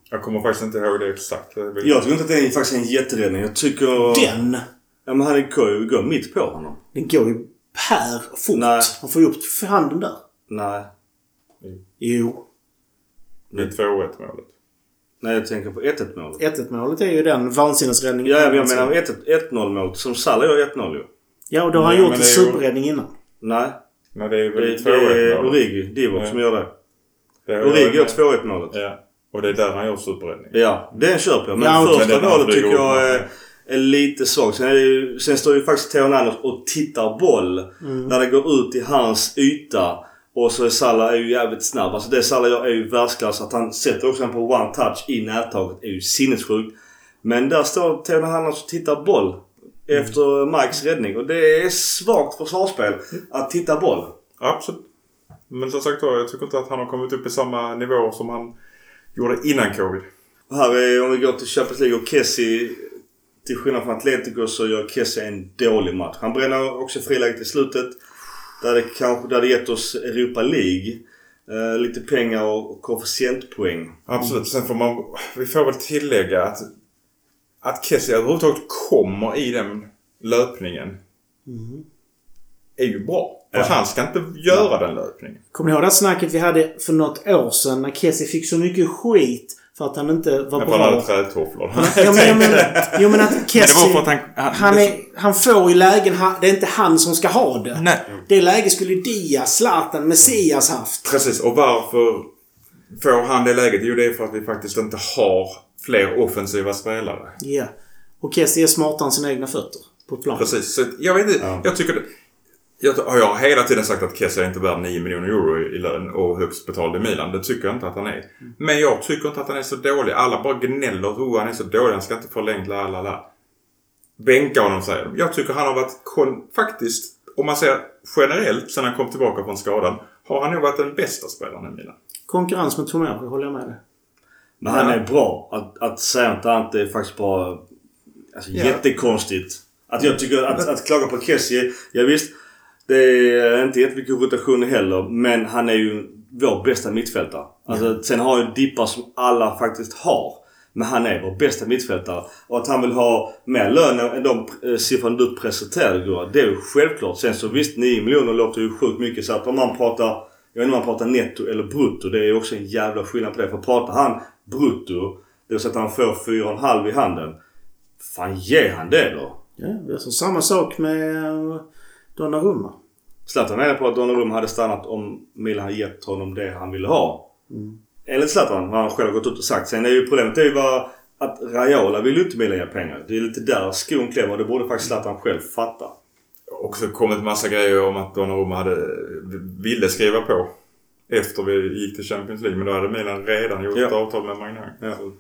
[SPEAKER 3] Jag kommer faktiskt inte ihåg det exakt. Jag
[SPEAKER 1] tycker inte att det är faktiskt en jätteräddning. Jag tycker...
[SPEAKER 2] Den!
[SPEAKER 1] Ja men han går ju mitt på honom.
[SPEAKER 2] Den går ju här fort.
[SPEAKER 1] Nej.
[SPEAKER 2] Han får ju upp handen där.
[SPEAKER 1] Nej.
[SPEAKER 2] Jo.
[SPEAKER 3] Det är 2-1 målet.
[SPEAKER 1] Nej, jag tänker på 1-1 målet.
[SPEAKER 2] 1-1 målet är ju den vansinnesräddningen.
[SPEAKER 1] Ja, jag menar 1-1 1-0 målet. Som Salah gör 1-0 ju.
[SPEAKER 2] Ja, och då har han gjort en
[SPEAKER 3] det är ju-
[SPEAKER 2] superräddning innan.
[SPEAKER 1] Nej,
[SPEAKER 3] Nej, det är
[SPEAKER 1] det,
[SPEAKER 3] väl
[SPEAKER 1] det är
[SPEAKER 3] 2-1 målet.
[SPEAKER 1] Origi, Divock,
[SPEAKER 3] Ja.
[SPEAKER 1] som gör det.
[SPEAKER 3] Det är-
[SPEAKER 1] Origi gör 2-1 målet.
[SPEAKER 3] Ja. Och det är där han gör superräddning.
[SPEAKER 1] Ja, den köper jag. Men
[SPEAKER 2] Ja,
[SPEAKER 1] första målet tycker jag är, är lite svagt. Sen, är det ju, sen står ju faktiskt Theo Hernandez och tittar boll. När det går ut i hans yta. Och så är Salah är ju jävligt snabb. Alltså det Salah gör är ju världsklass. Att han sätter också den på one touch i närtaget är ju sinnessjukt. Men där står Theo Hernandez och tittar boll. Efter Mikes räddning. Och det är svagt försvarsspel att titta boll.
[SPEAKER 3] Absolut. Men som sagt var, jag tycker inte att han har kommit upp i samma nivå som han gjorde innan covid.
[SPEAKER 1] Och här är, om vi går till Champions League och Kessie. Till skillnad från Atletico så gör Kessie en dålig match. Han bränner också friläget i slutet. Där det kanske där det gett oss Europa League. Eh, lite pengar och, och koefficientpoäng.
[SPEAKER 3] Absolut. Sen får man... Vi får väl tillägga att... Att Kessie överhuvudtaget kommer i den löpningen. Är ju bra. För
[SPEAKER 1] Ja.
[SPEAKER 3] han ska inte göra den löpningen.
[SPEAKER 2] Kommer ni ihåg det snacket vi hade för något år sedan när Kessie fick så mycket skit för att han inte var
[SPEAKER 3] Jag
[SPEAKER 2] bra?
[SPEAKER 3] trätofflor.
[SPEAKER 2] Ja, men, ja, men, jo men att
[SPEAKER 3] Men
[SPEAKER 2] Kessie...
[SPEAKER 3] att han... han,
[SPEAKER 2] Han, är, han får ju lägen, han, det är inte han som ska ha det.
[SPEAKER 3] Nej.
[SPEAKER 2] Det läget skulle Diaz, Zlatan, Messias haft.
[SPEAKER 3] Precis. Och varför får han det läget? Jo, det är för att vi faktiskt inte har fler offensiva spelare.
[SPEAKER 2] Ja. Och Kessie är smartare än sina egna fötter på plan.
[SPEAKER 3] Precis. Så jag vet inte. Jag tycker det, jag har jag hela tiden sagt att Kessie är inte värd 9 miljoner euro i lön och högst betald i Milan. Det tycker jag inte att han är. Men jag tycker inte att han är så dålig. Alla bara gnäller. Oh, han är så dålig. Han ska inte förlängt. La, la, la. Bänka honom säger de. Jag tycker han har varit kon- faktiskt, om man ser generellt sen han kom tillbaka från skadan, har han nog varit den bästa spelaren i Milan.
[SPEAKER 2] Konkurrens med Tomori, håller jag med dig.
[SPEAKER 1] Men han är bra. Att, att säga något annat är faktiskt bara alltså,
[SPEAKER 3] Ja.
[SPEAKER 1] jättekonstigt. Att jag tycker att, att klaga på Kessie. Ja, visst. Det är inte jättemycket rotation heller. Men han är ju vår bästa mittfältare. Alltså, Sen har ju dippar som alla faktiskt har. Men han är vår bästa mittfältare. Och att han vill ha mer lön än de eh, siffrorna du presenterade. Det är ju självklart. Sen så visst 9 miljoner låter ju sjukt mycket. Så att om man pratar jag vet inte om man pratar netto eller brutto. Det är också en jävla skillnad på det. För pratar han brutto, det vill säga att han får 4,5 i handen. Fan ge han det då?
[SPEAKER 2] Ja, det är så samma sak med Donnarumma.
[SPEAKER 1] Zlatan menar på att Donnarumma hade stannat om Milan hade gett honom det han ville ha. Enligt Zlatan, vad han själv gått ut och sagt. Sen är ju problemet är ju bara att Raiola vill ju inte Milan ge pengar. Det är lite där skon klämmer och det borde faktiskt Zlatan själv fatta.
[SPEAKER 3] också kommit massa grejer om att Donnarumma hade, ville skriva på efter vi gick till Champions League. Men då hade Milan redan gjort
[SPEAKER 1] Ja.
[SPEAKER 3] ett avtal med Magnan.
[SPEAKER 1] Ja.
[SPEAKER 3] Så-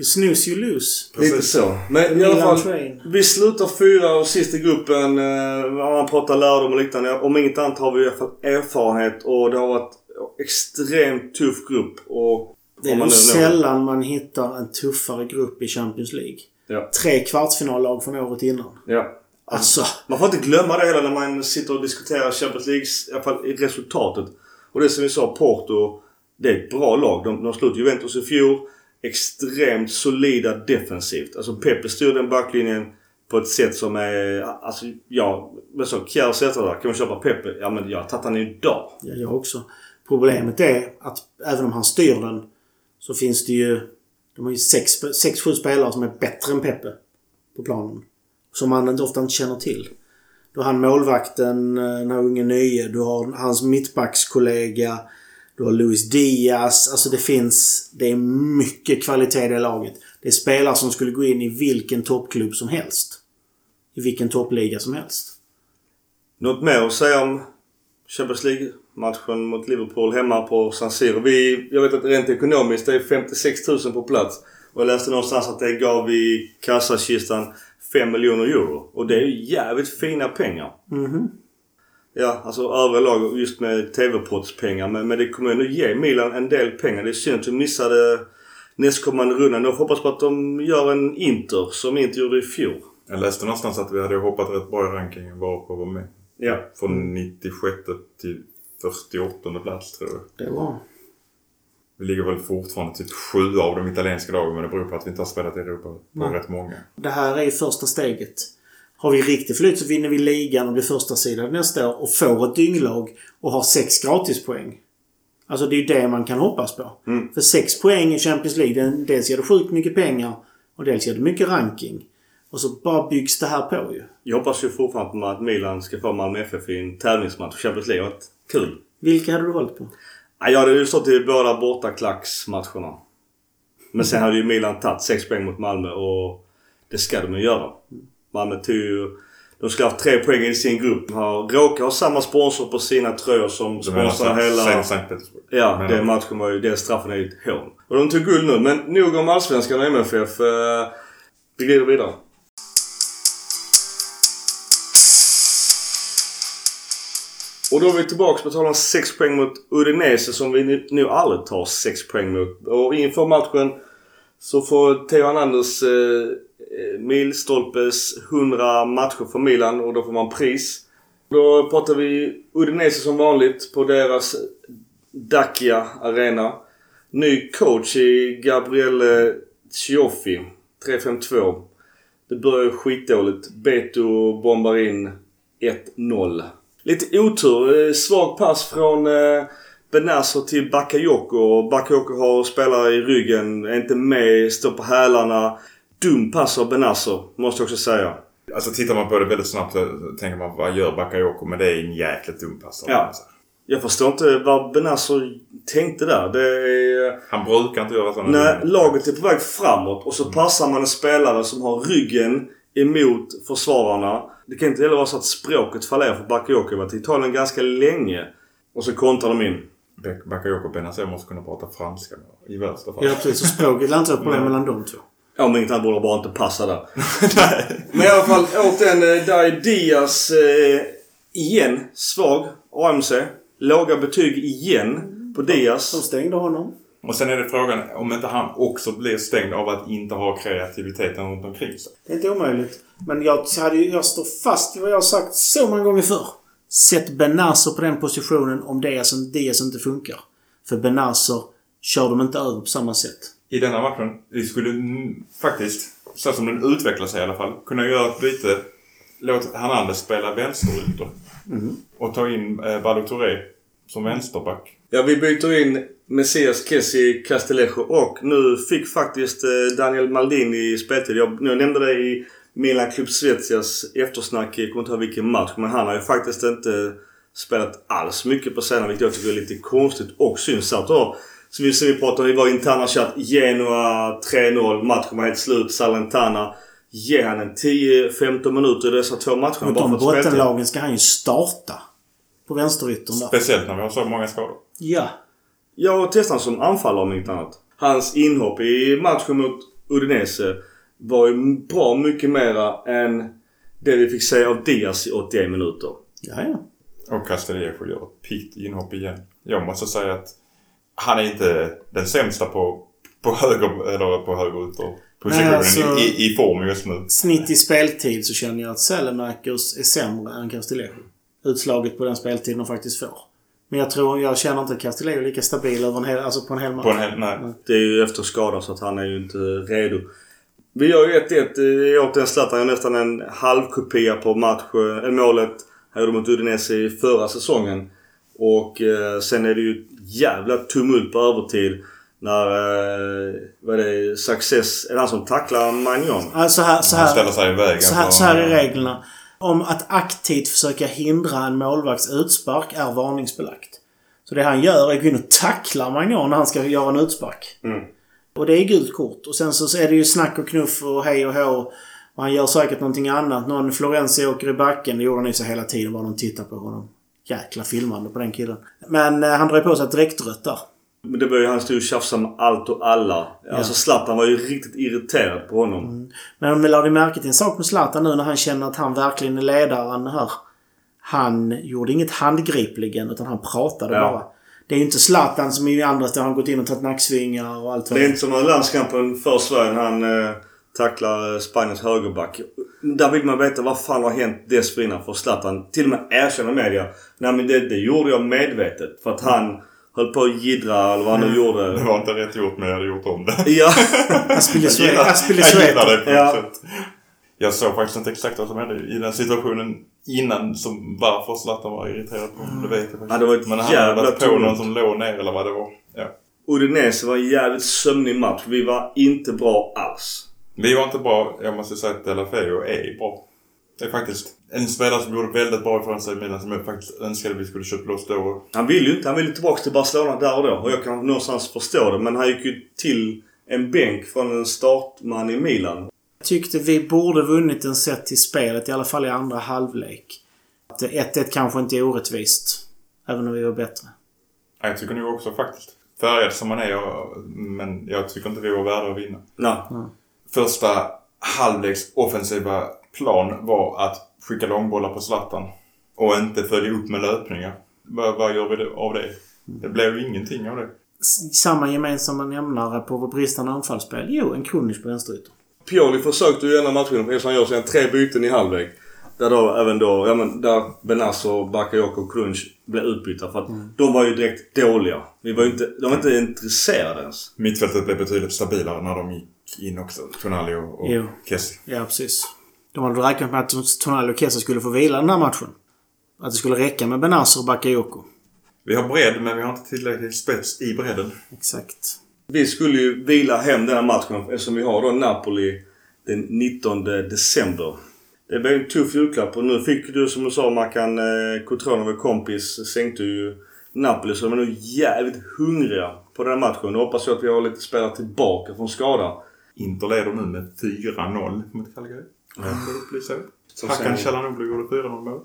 [SPEAKER 2] You snooze, you lose.
[SPEAKER 1] Lite
[SPEAKER 3] Precis.
[SPEAKER 1] så. Men i alla fall.
[SPEAKER 2] train.
[SPEAKER 1] Vi slutar fyra och sist i gruppen. Eh, man pratar lärdom och liknande. Om inget annat har vi i alla fall erfarenhet och det har varit extremt tuff grupp. Och
[SPEAKER 2] Det är
[SPEAKER 1] man
[SPEAKER 2] sällan man hittar en tuffare grupp i Champions League.
[SPEAKER 1] Ja.
[SPEAKER 2] Tre kvartsfinallag från året innan.
[SPEAKER 1] Ja.
[SPEAKER 2] Alltså.
[SPEAKER 1] Man får inte glömma det heller när man sitter och diskuterar Champions League, i alla fall i resultatet. Och det som vi sa, Porto. Det är ett bra lag. De, de slog Juventus i fjol. Extremt solida defensivt. Alltså Pepe styr den backlinjen på ett sätt som är... Alltså ja, men så Kjaer sätter där. Kan man köpa Pepe? Ja men jag har tagit han idag.
[SPEAKER 2] Ja, jag också. Problemet är att även om han styr den så finns det ju... De har ju sex, sex sju spelare som är bättre än Pepe på planen. Som man inte- ofta inte känner till. Du har han målvakten, eh, den här unge nye. Du har hans mittbackskollega. Du har Luis Diaz. Alltså det finns... Det är mycket kvalitet i det laget. Det är spelare som skulle gå in i vilken toppklubb som helst. I vilken toppliga som helst.
[SPEAKER 1] Något mer att säga om Champions League-matchen mot Liverpool hemma på San Siro? Vi, jag vet att rent ekonomiskt det är 56 000 på plats. Och jag läste någonstans att det gav i kassakistan 5 miljoner euro. Och det är ju jävligt fina pengar.
[SPEAKER 2] Mhm.
[SPEAKER 1] Ja, alltså övriga lag just med TV-pottspengar. Men, men det kommer ändå ge Milan en del pengar. Det är synd att vi missade nästkommande rundan. Jag hoppas på att de gör en Inter som Inter gjorde i fjol.
[SPEAKER 3] Jag läste någonstans att vi hade hoppat rätt bra i rankingen var på att vara med.
[SPEAKER 1] Ja.
[SPEAKER 3] Från 96 till 48 plats tror jag.
[SPEAKER 2] Det var...
[SPEAKER 3] Vi ligger väl fortfarande typ sju av de italienska lagen men det beror på att vi inte har spelat i Europa på
[SPEAKER 2] Nej.
[SPEAKER 3] rätt många.
[SPEAKER 2] Det här är första steget. Har vi riktigt flyt så vinner vi ligan och blir första sidan nästa år och får ett dynglag och har sex gratispoäng. Alltså det är ju det man kan hoppas på.
[SPEAKER 1] Mm.
[SPEAKER 2] För sex poäng i Champions League, dels ger det sjukt mycket pengar och dels ger det mycket ranking. Och så bara byggs det här på ju.
[SPEAKER 1] Jag hoppas ju fortfarande på att Milan ska få Malmö FF i en tävlingsmatch. Champions League. Det Kul.
[SPEAKER 2] Vilka hade du valt på?
[SPEAKER 1] Ja, jag hade ju stått i båda bortaklacksmatcherna. Men sen hade ju Milan tagit 6 poäng mot Malmö och det ska de ju göra. Malmö tog ju... De skulle ha haft tre poäng i sin grupp. Har, råkar ha samma sponsor på sina tröjor som sponsrar hela...
[SPEAKER 3] Sankt Petersburg?
[SPEAKER 1] Ja,
[SPEAKER 3] Men-
[SPEAKER 1] den matchen var ju... Den straffen är ju ett hån. Och de tog guld nu. Men nog om Allsvenskan och MFF. Eh, vi glider vidare. Och då är vi tillbaka på tal om 6 poäng mot Udinese som vi nu- aldrig tar 6 poäng mot. Och inför matchen så får Theo Hernandez eh, Eh, milstolpes 100 matcher för Milan och då får man pris. Då pratar vi Udinese som vanligt på deras Dacia Arena. Ny coach i Gabriele Cioffi. 3-5-2. Det börjar ju skitdåligt. Beto bombar in 1-0. Lite otur. Eh, svag pass från eh, Benazer till Bakayoko. Bakayoko har spelare i ryggen. Är inte med. Står på hälarna. Dum pass av Benazer. Måste jag också säga.
[SPEAKER 3] Alltså tittar man på det väldigt snabbt så tänker man vad gör Bakayoko? Men det är en jäkligt dum pass.
[SPEAKER 1] Ja. Jag förstår inte vad Benazer tänkte där. Det är...
[SPEAKER 3] Han brukar inte göra sådana
[SPEAKER 1] När
[SPEAKER 3] dumma-
[SPEAKER 1] laget är på väg framåt och så passar man en spelare som har ryggen emot försvararna. Det kan inte heller vara så att språket fallerar för Bakayoko. Jag har Italien ganska länge. Och så kontrar de in.
[SPEAKER 3] Bak- Bakayoko och Benazer måste kunna prata franska i värsta fall.
[SPEAKER 2] Ja precis, så språket lär inte vara problem mellan de två.
[SPEAKER 1] Om inget annat borde bara inte passa där. Men i alla fall återigen, eh, där är Diaz eh, igen svag. AMC. Låga betyg igen på
[SPEAKER 2] De
[SPEAKER 1] Diaz.
[SPEAKER 2] stängde honom.
[SPEAKER 3] Och sen är det frågan om inte han också blir stängd av att inte ha kreativiteten runt omkring sig.
[SPEAKER 2] Det är inte omöjligt. Men jag, hade, jag står fast vid vad jag har sagt så många gånger förr. Sätt Benazer på den positionen om Diaz, Diaz inte funkar. För Benazer kör de inte över på samma sätt.
[SPEAKER 3] I denna matchen, vi skulle mm, faktiskt, så som den utvecklar sig i alla fall, kunna göra ett byte. Låt Hernandez spela vänsterytter. Och ta in eh, Balou Touré som vänsterback.
[SPEAKER 1] Ja, vi byter in Messias Kessi Castellejo och nu fick faktiskt eh, Daniel Maldini speltid. Jag, jag nämnde det i Milan Club Svezias eftersnack. Jag kommer inte ihåg vilken match. Men han har ju faktiskt inte spelat alls mycket på senare vilket jag tycker är lite konstigt och syns att då. Så vi, så vi pratade, vi var i interna chatt. Genoa 3-0. Matchen var helt slut. Salentana. Ge han en 10-15 minuter i dessa två matcherna
[SPEAKER 2] Mot
[SPEAKER 1] bara
[SPEAKER 2] de bottenlagen ska han ju starta. På vänsteryttern där.
[SPEAKER 3] Speciellt när vi har så många skador.
[SPEAKER 2] Ja.
[SPEAKER 1] Jag testade honom som anfallare om inget annat. Hans inhopp i matchen mot Udinese var ju bra mycket mera än det vi fick se av Diaz i 81 minuter.
[SPEAKER 2] Ja, ja.
[SPEAKER 3] Och Castellejo gör ett piggt inhopp igen. Jag måste säga att han är inte den sämsta på, på höger, eller på högerytter positionen
[SPEAKER 2] Nej, alltså-
[SPEAKER 3] i, i form just nu.
[SPEAKER 2] Snitt i speltid så känner jag att Sälemakers är sämre än Castellejo. Utslaget på den speltiden de faktiskt får. Men jag tror, jag känner inte att är lika stabil över en hel, alltså på en hel match.
[SPEAKER 3] På en hel, nej.
[SPEAKER 1] Det är ju efter skada så att han är ju inte redo. Vi gör ju 1-1. Eh, Återigen Zlatan gör nästan en halvkopia på match, eh, målet han gjorde mot Udinese i förra säsongen. Och eh, sen är det ju jävla tumult på övertid. När, eh, vad är det, Success, är det han som tacklar Magnon?
[SPEAKER 2] Alltså här, så
[SPEAKER 3] Han
[SPEAKER 2] här,
[SPEAKER 3] ställer sig i vägen.
[SPEAKER 2] så här,
[SPEAKER 3] för-
[SPEAKER 2] så här är reglerna. Om att aktivt försöka hindra en målvakts utspark är varningsbelagt. Så det han gör är att gå in och tackla Magnon när han ska göra en utspark.
[SPEAKER 1] Mm.
[SPEAKER 2] Och det är gult kort. Och sen så är det ju snack och knuff och hej och hå. Och han gör säkert någonting annat. Någon Florenzi åker i backen. Det gjorde han ju så hela tiden bara de tittar på honom. Jäkla filmande på den killen. Men eh, han drar ju på sig ett direktrött där.
[SPEAKER 1] Men det började ju han stå och tjafsa med allt och alla. Alltså Zlatan var ju riktigt irriterad på honom.
[SPEAKER 2] Men om ni lade märke till en sak med Zlatan nu när han känner att han verkligen är ledaren här. Han gjorde inget handgripligen utan han pratade
[SPEAKER 1] Ja.
[SPEAKER 2] bara. Det är ju inte Zlatan som i andra där han gått in och tagit nacksvingar och allt vad
[SPEAKER 1] Det är inte som när landskampen för Sverige han eh, tacklar eh, Spaniens högerback. Där vill man veta vad fan har hänt dessförinnan för Zlatan. Till och med erkänner media. Nej men det, det gjorde jag medvetet. För att han höll på att jiddra eller vad han nu
[SPEAKER 3] Det
[SPEAKER 1] gjorde.
[SPEAKER 3] var inte rätt gjort men jag hade gjort om det.
[SPEAKER 1] Ja.
[SPEAKER 3] Jag
[SPEAKER 2] Aspilicueta.
[SPEAKER 3] gillar, jag
[SPEAKER 2] Aspilicueta.
[SPEAKER 3] det på
[SPEAKER 1] Ja.
[SPEAKER 3] sätt. Jag såg faktiskt inte exakt vad som hände i den situationen innan som varför Zlatan var irriterad på honom. Det vet jag faktiskt
[SPEAKER 1] Ja, det var ett
[SPEAKER 3] Men han hade varit på någon som låg ner eller vad det var. Ja.
[SPEAKER 1] Udinese var en jävligt sömnig match. Vi var inte bra alls.
[SPEAKER 3] Vi var inte bra. Jag måste säga att Delafeo är bra. Det är faktiskt en spelare som gjorde väldigt bra ifrån sig Milan som jag faktiskt önskade vi skulle köpt loss då.
[SPEAKER 1] Han vill ju inte. Han ville tillbaka till Barcelona där och då. Och jag kan någonstans förstå det. Men han gick ju till en bänk från en startman i Milan.
[SPEAKER 2] Jag tyckte vi borde vunnit en set till spelet, i alla fall i andra halvlek. Att 1-1 kanske inte är orättvist. Även om vi var bättre.
[SPEAKER 3] Ja, Jag tycker nog också faktiskt. Färgad som man är, men jag tycker inte vi var värda att vinna.
[SPEAKER 1] Nej.
[SPEAKER 3] Första halvleks offensiva plan var att skicka långbollar på Zlatan. Och inte följa upp med löpningar. Vad, vad gör vi av det? Det blev ju ingenting av det.
[SPEAKER 2] Samma gemensamma nämnare på vårt bristande anfallsspel? Jo, en Krunic på vänsterytan.
[SPEAKER 1] Pioli försökte ju ena matchen, eftersom han gör sina tre byten i halvlek. Där då även då, ja men där Benazzo, Bakayoko och Crunch blev utbytta. För att de var ju direkt dåliga. Vi var ju inte, de var inte intresserade ens.
[SPEAKER 3] Mittfältet blev betydligt stabilare när de gick in också. Tonali och, och
[SPEAKER 2] Jo.
[SPEAKER 3] Kessie.
[SPEAKER 2] Ja, precis. De hade räknat med att Tonali och Kesa skulle få vila den här matchen. Att det skulle räcka med Benazzo och Bakayoko.
[SPEAKER 3] Vi har bredd, men vi har inte tillräckligt spets i bredden.
[SPEAKER 2] Exakt.
[SPEAKER 1] Vi skulle ju vila hem den här matchen eftersom vi har då Napoli den 19 december. Det blev en tuff julklapp och nu fick du som du sa Mackan, eh, Cotrone kompis sänkte ju Napoli så de är nog jävligt hungriga på den här matchen. Nu hoppas jag att vi har lite spelare tillbaka från skada.
[SPEAKER 3] Inter leder nu med 4-0 mot Calgary. Jag får upplysa er.
[SPEAKER 1] Som
[SPEAKER 3] Hakan Calhanoglu gjorde 4-0 mål.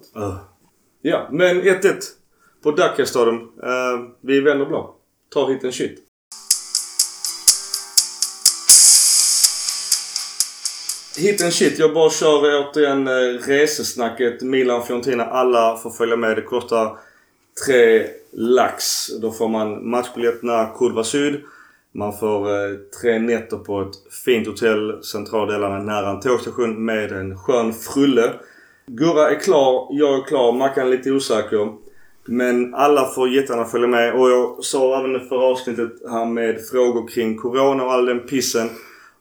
[SPEAKER 1] Ja, men 1-1 på Dacia-staden. Eh, vi vänder blå. Tar hit en shit. Hit en shit. Jag bara kör återigen eh, resesnacket. Milan, Fiorentina. Alla får följa med. Det kostar tre lax. Då får man matchbiljetterna Kurva Syd. Man får eh, tre nätter på ett fint hotell centrala delarna nära en tågstation med en skön frulle. Gurra är klar, jag är klar, Mackan är lite osäker. Men alla får jättegärna följa med och jag sa även i förra avsnittet här med frågor kring Corona och all den pissen.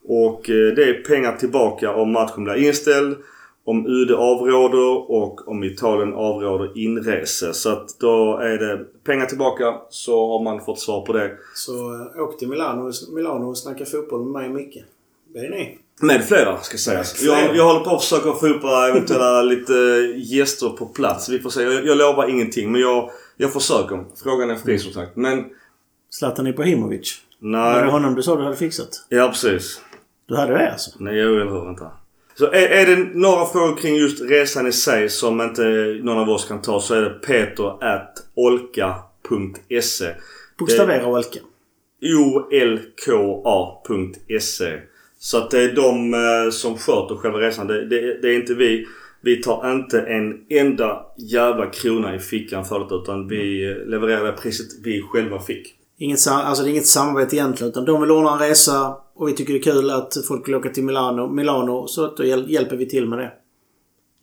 [SPEAKER 1] Och eh, det är pengar tillbaka om matchen blir inställd. Om UD avråder och om Italien avråder inrese. Så att då är det pengar tillbaka så har man fått svar på det.
[SPEAKER 2] Så eh, åk till Milano, Milano och snacka fotboll med mig och Micke. Det är ni.
[SPEAKER 1] Med flera ska sägas. Jag, jag håller på att försöka få ihop eventuella lite gäster på plats. Vi får se. Jag, jag lovar ingenting men jag, jag försöker. Frågan är fri som sagt. Men
[SPEAKER 2] Zlatan Ibrahimovic. Var det
[SPEAKER 1] nej.
[SPEAKER 2] honom du sa du hade fixat?
[SPEAKER 1] Ja precis.
[SPEAKER 2] Du hade det alltså?
[SPEAKER 1] Nej, jo, eller hur? Vänta. Så är, är det några frågor kring just resan i sig som inte någon av oss kan ta så är det peter at olka.se.
[SPEAKER 2] Bokstavera Olka.
[SPEAKER 1] olka.se. Så att det är de eh, som sköter själva resan. Det, det, det är inte vi. Vi tar inte en enda jävla krona i fickan för det utan vi eh, levererar det priset vi själva fick.
[SPEAKER 2] Inget, alltså det är inget samarbete egentligen. Utan de vill ordna en resa och vi tycker det är kul att folk vill åka till Milano. Milano så att då hjäl- hjälper vi till med det.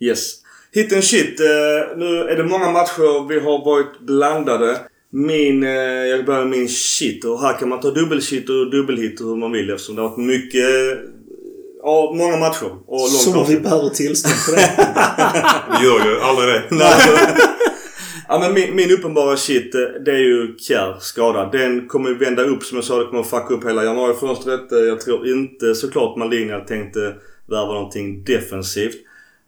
[SPEAKER 1] Yes. Hit and shit. Eh, nu är det många matcher vi har varit blandade. Min, eh, jag börjar med min shit och här kan man ta dubbelshit och dubbelhit hur man vill eftersom det har varit mycket, eh, ja många matcher och långt
[SPEAKER 2] Som vi behöver tillstånd för det.
[SPEAKER 3] Vi gör ju aldrig det.
[SPEAKER 1] Nej. ja, men min, min uppenbara shit, eh, det är ju Kjär skada. Den kommer ju vända upp som jag sa. Det kommer fucka upp hela januarifönstret. Jag tror inte såklart Maldini hade tänkt eh, värva någonting defensivt.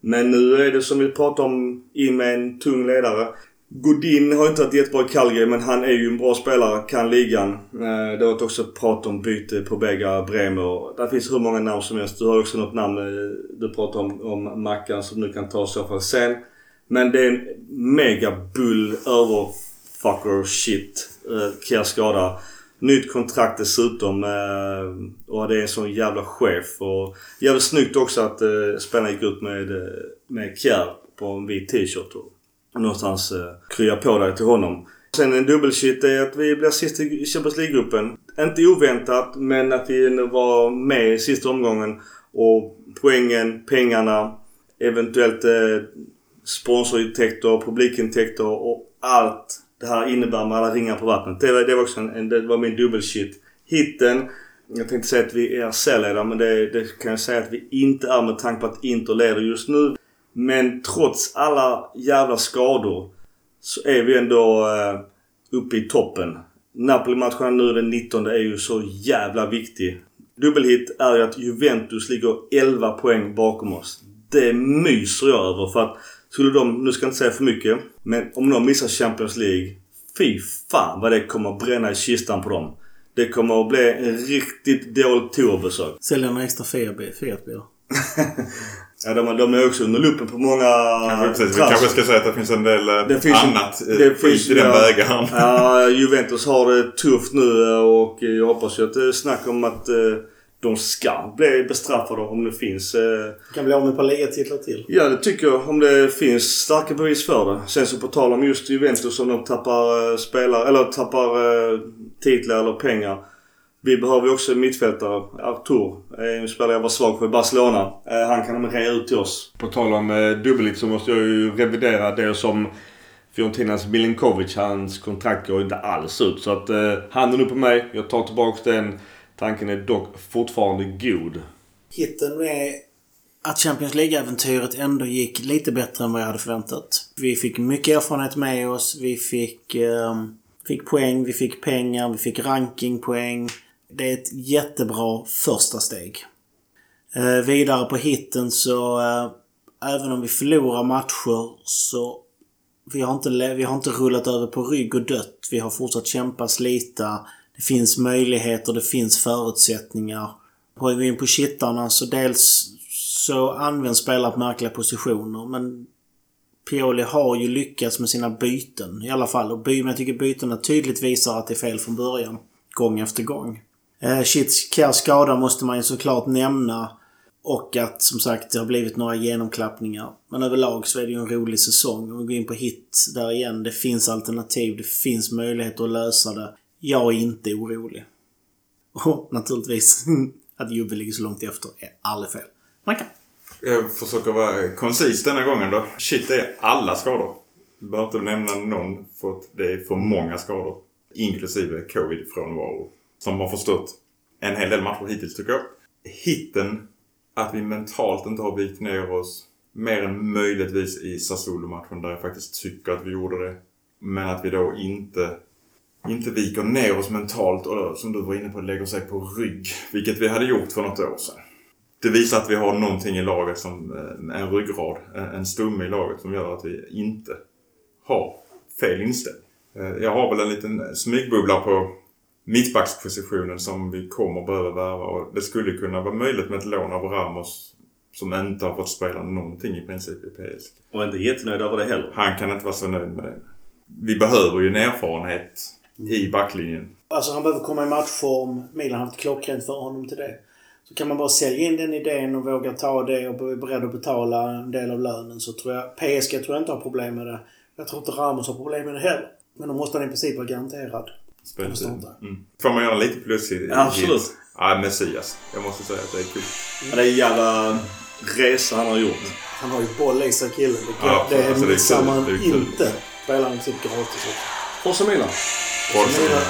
[SPEAKER 1] Men nu är det som vi pratade om in med en tung ledare. Godin har inte varit jättebra i Calgary men han är ju en bra spelare, kan ligan. Eh, Det har varit också prat om byte på Bega Bremer. Där finns hur många namn som helst. Du har också något namn eh, du pratar om, om Mackan som du kan ta i så fall sen. Men det är en mega bull överfucker shit. Uh, skada. Nytt kontrakt dessutom. eh, och det är en sån jävla chef. Och jävligt snyggt också att uh, spelarna gick ut med, med Kjär på en vit t-shirt. Någonstans eh, krya på dig till honom. Sen en dubbelshit är att vi blir sist i Champions League-gruppen. Inte oväntat men att vi var med i sista omgången. Och poängen, pengarna, eventuellt eh, sponsorintäkter, publikintäkter och allt det här innebär med alla ringar på vattnet. Det var, det var också en, en, det var min dubbelshit. Hitten. Jag tänkte säga att vi är C-ledare men det, det kan jag säga att vi inte är med tanke på att Inter leder just nu. Men trots alla jävla skador så är vi ändå eh, uppe i toppen. Napoli-matchen nu den 19 är ju så jävla viktig. dubbelhit är ju att Juventus ligger 11 poäng bakom oss. Det myser jag över för att skulle de, nu ska jag inte säga för mycket, men om de missar Champions League. Fy fan vad det kommer att bränna i kistan på dem. Det kommer att bli en riktigt dåligt tourbesök.
[SPEAKER 2] Sälja några extra Fiat-bilar.
[SPEAKER 1] Ja, de, de är också under luppen på många
[SPEAKER 3] Kanske, precis, vi kanske ska säga att det finns en del eh,
[SPEAKER 1] Det finns en-
[SPEAKER 3] annat eh,
[SPEAKER 1] det finns-
[SPEAKER 3] i den
[SPEAKER 1] ja.
[SPEAKER 3] bägaren.
[SPEAKER 1] Ja, Juventus har det tufft nu eh, och jag hoppas ju att det är snack om att eh, de ska bli bestraffade om det finns... eh,
[SPEAKER 2] Kan bli av med ett par ligatitlar till.
[SPEAKER 1] Ja, det tycker jag. Om det finns starka bevis för det. Sen så på tal om just Juventus om de tappar eh, spelare, eller tappar eh, titlar eller pengar. Vi behöver ju också en mittfältare. Artur är en spelare jag var svag för i Barcelona. Eh, han kan de rea ut till oss. På tal om eh, dubbelhit så måste jag ju revidera det som Fiorentinas Milinkovic. Hans kontrakt går inte alls ut. Så att eh, handen upp på mig. Jag tar tillbaka den. Tanken är dock fortfarande god.
[SPEAKER 2] Hitten är att Champions League-äventyret ändå gick lite bättre än vad jag hade förväntat. Vi fick mycket erfarenhet med oss. Vi fick, ehm, fick poäng, vi fick pengar, vi fick rankingpoäng. Det är ett jättebra första steg. Eh, vidare på hitten så eh, även om vi förlorar matcher så vi har, inte, vi har inte rullat över på rygg och dött. Vi har fortsatt kämpa, slita. Det finns möjligheter, det finns förutsättningar. Går vi in på kittarna så dels så används spelare på märkliga positioner men Pioli har ju lyckats med sina byten i alla fall. Och by, jag tycker bytena tydligt visar att det är fel från början. Gång efter gång. Eh, Shits skada måste man ju såklart nämna. Och att som sagt det har blivit några genomklappningar. Men överlag så är det ju en rolig säsong. Om vi går in på hit där igen. Det finns alternativ. Det finns möjligheter att lösa det. Jag är inte orolig. Och naturligtvis att Jubbe ligger så långt efter är aldrig fel. Man kan.
[SPEAKER 3] Jag försöker vara koncis denna gången då. Shit, det är alla skador. Du behöver inte nämna någon för att det är för många skador. Inklusive covid-frånvaro. Som har förstört en hel del matcher hittills tycker jag. Hitten, att vi mentalt inte har vikt ner oss mer än möjligtvis i Sassuolo-matchen där jag faktiskt tycker att vi gjorde det. Men att vi då inte, inte viker ner oss mentalt och då, som du var inne på lägger sig på rygg. Vilket vi hade gjort för något år sedan. Det visar att vi har någonting i laget som eh, en ryggrad, eh, en stomme i laget som gör att vi inte har fel inställning. Eh, jag har väl en liten smygbubbla på mittbackspositionen som vi kommer behöva värva och det skulle kunna vara möjligt med ett lån av Ramos som inte har fått spela någonting i princip i PSG.
[SPEAKER 1] Och inte jättenöjd över det heller.
[SPEAKER 3] Han kan inte vara så nöjd med det. Vi behöver ju en erfarenhet i backlinjen.
[SPEAKER 2] Alltså han behöver komma i matchform. Milan har haft klockrent för honom till det. Så kan man bara sälja in den idén och våga ta det och är beredd att betala en del av lönen så tror jag... PSG tror jag inte har problem med det. Jag tror inte Ramos har problem med det heller. Men då måste han i princip vara garanterad. Inte.
[SPEAKER 3] Mm. Får man göra lite plus i, i
[SPEAKER 1] Absolut.
[SPEAKER 3] hit? Ja, Messias. Jag måste säga att det är kul.
[SPEAKER 1] Ja, det är en jävla resa han har gjort.
[SPEAKER 2] Han har ju boll i sig killen. Det,
[SPEAKER 3] Ja,
[SPEAKER 2] det
[SPEAKER 3] alltså,
[SPEAKER 2] missar man inte. Spelar han princip gratis också.
[SPEAKER 1] Forza Milan.
[SPEAKER 3] Som-
[SPEAKER 2] Milan.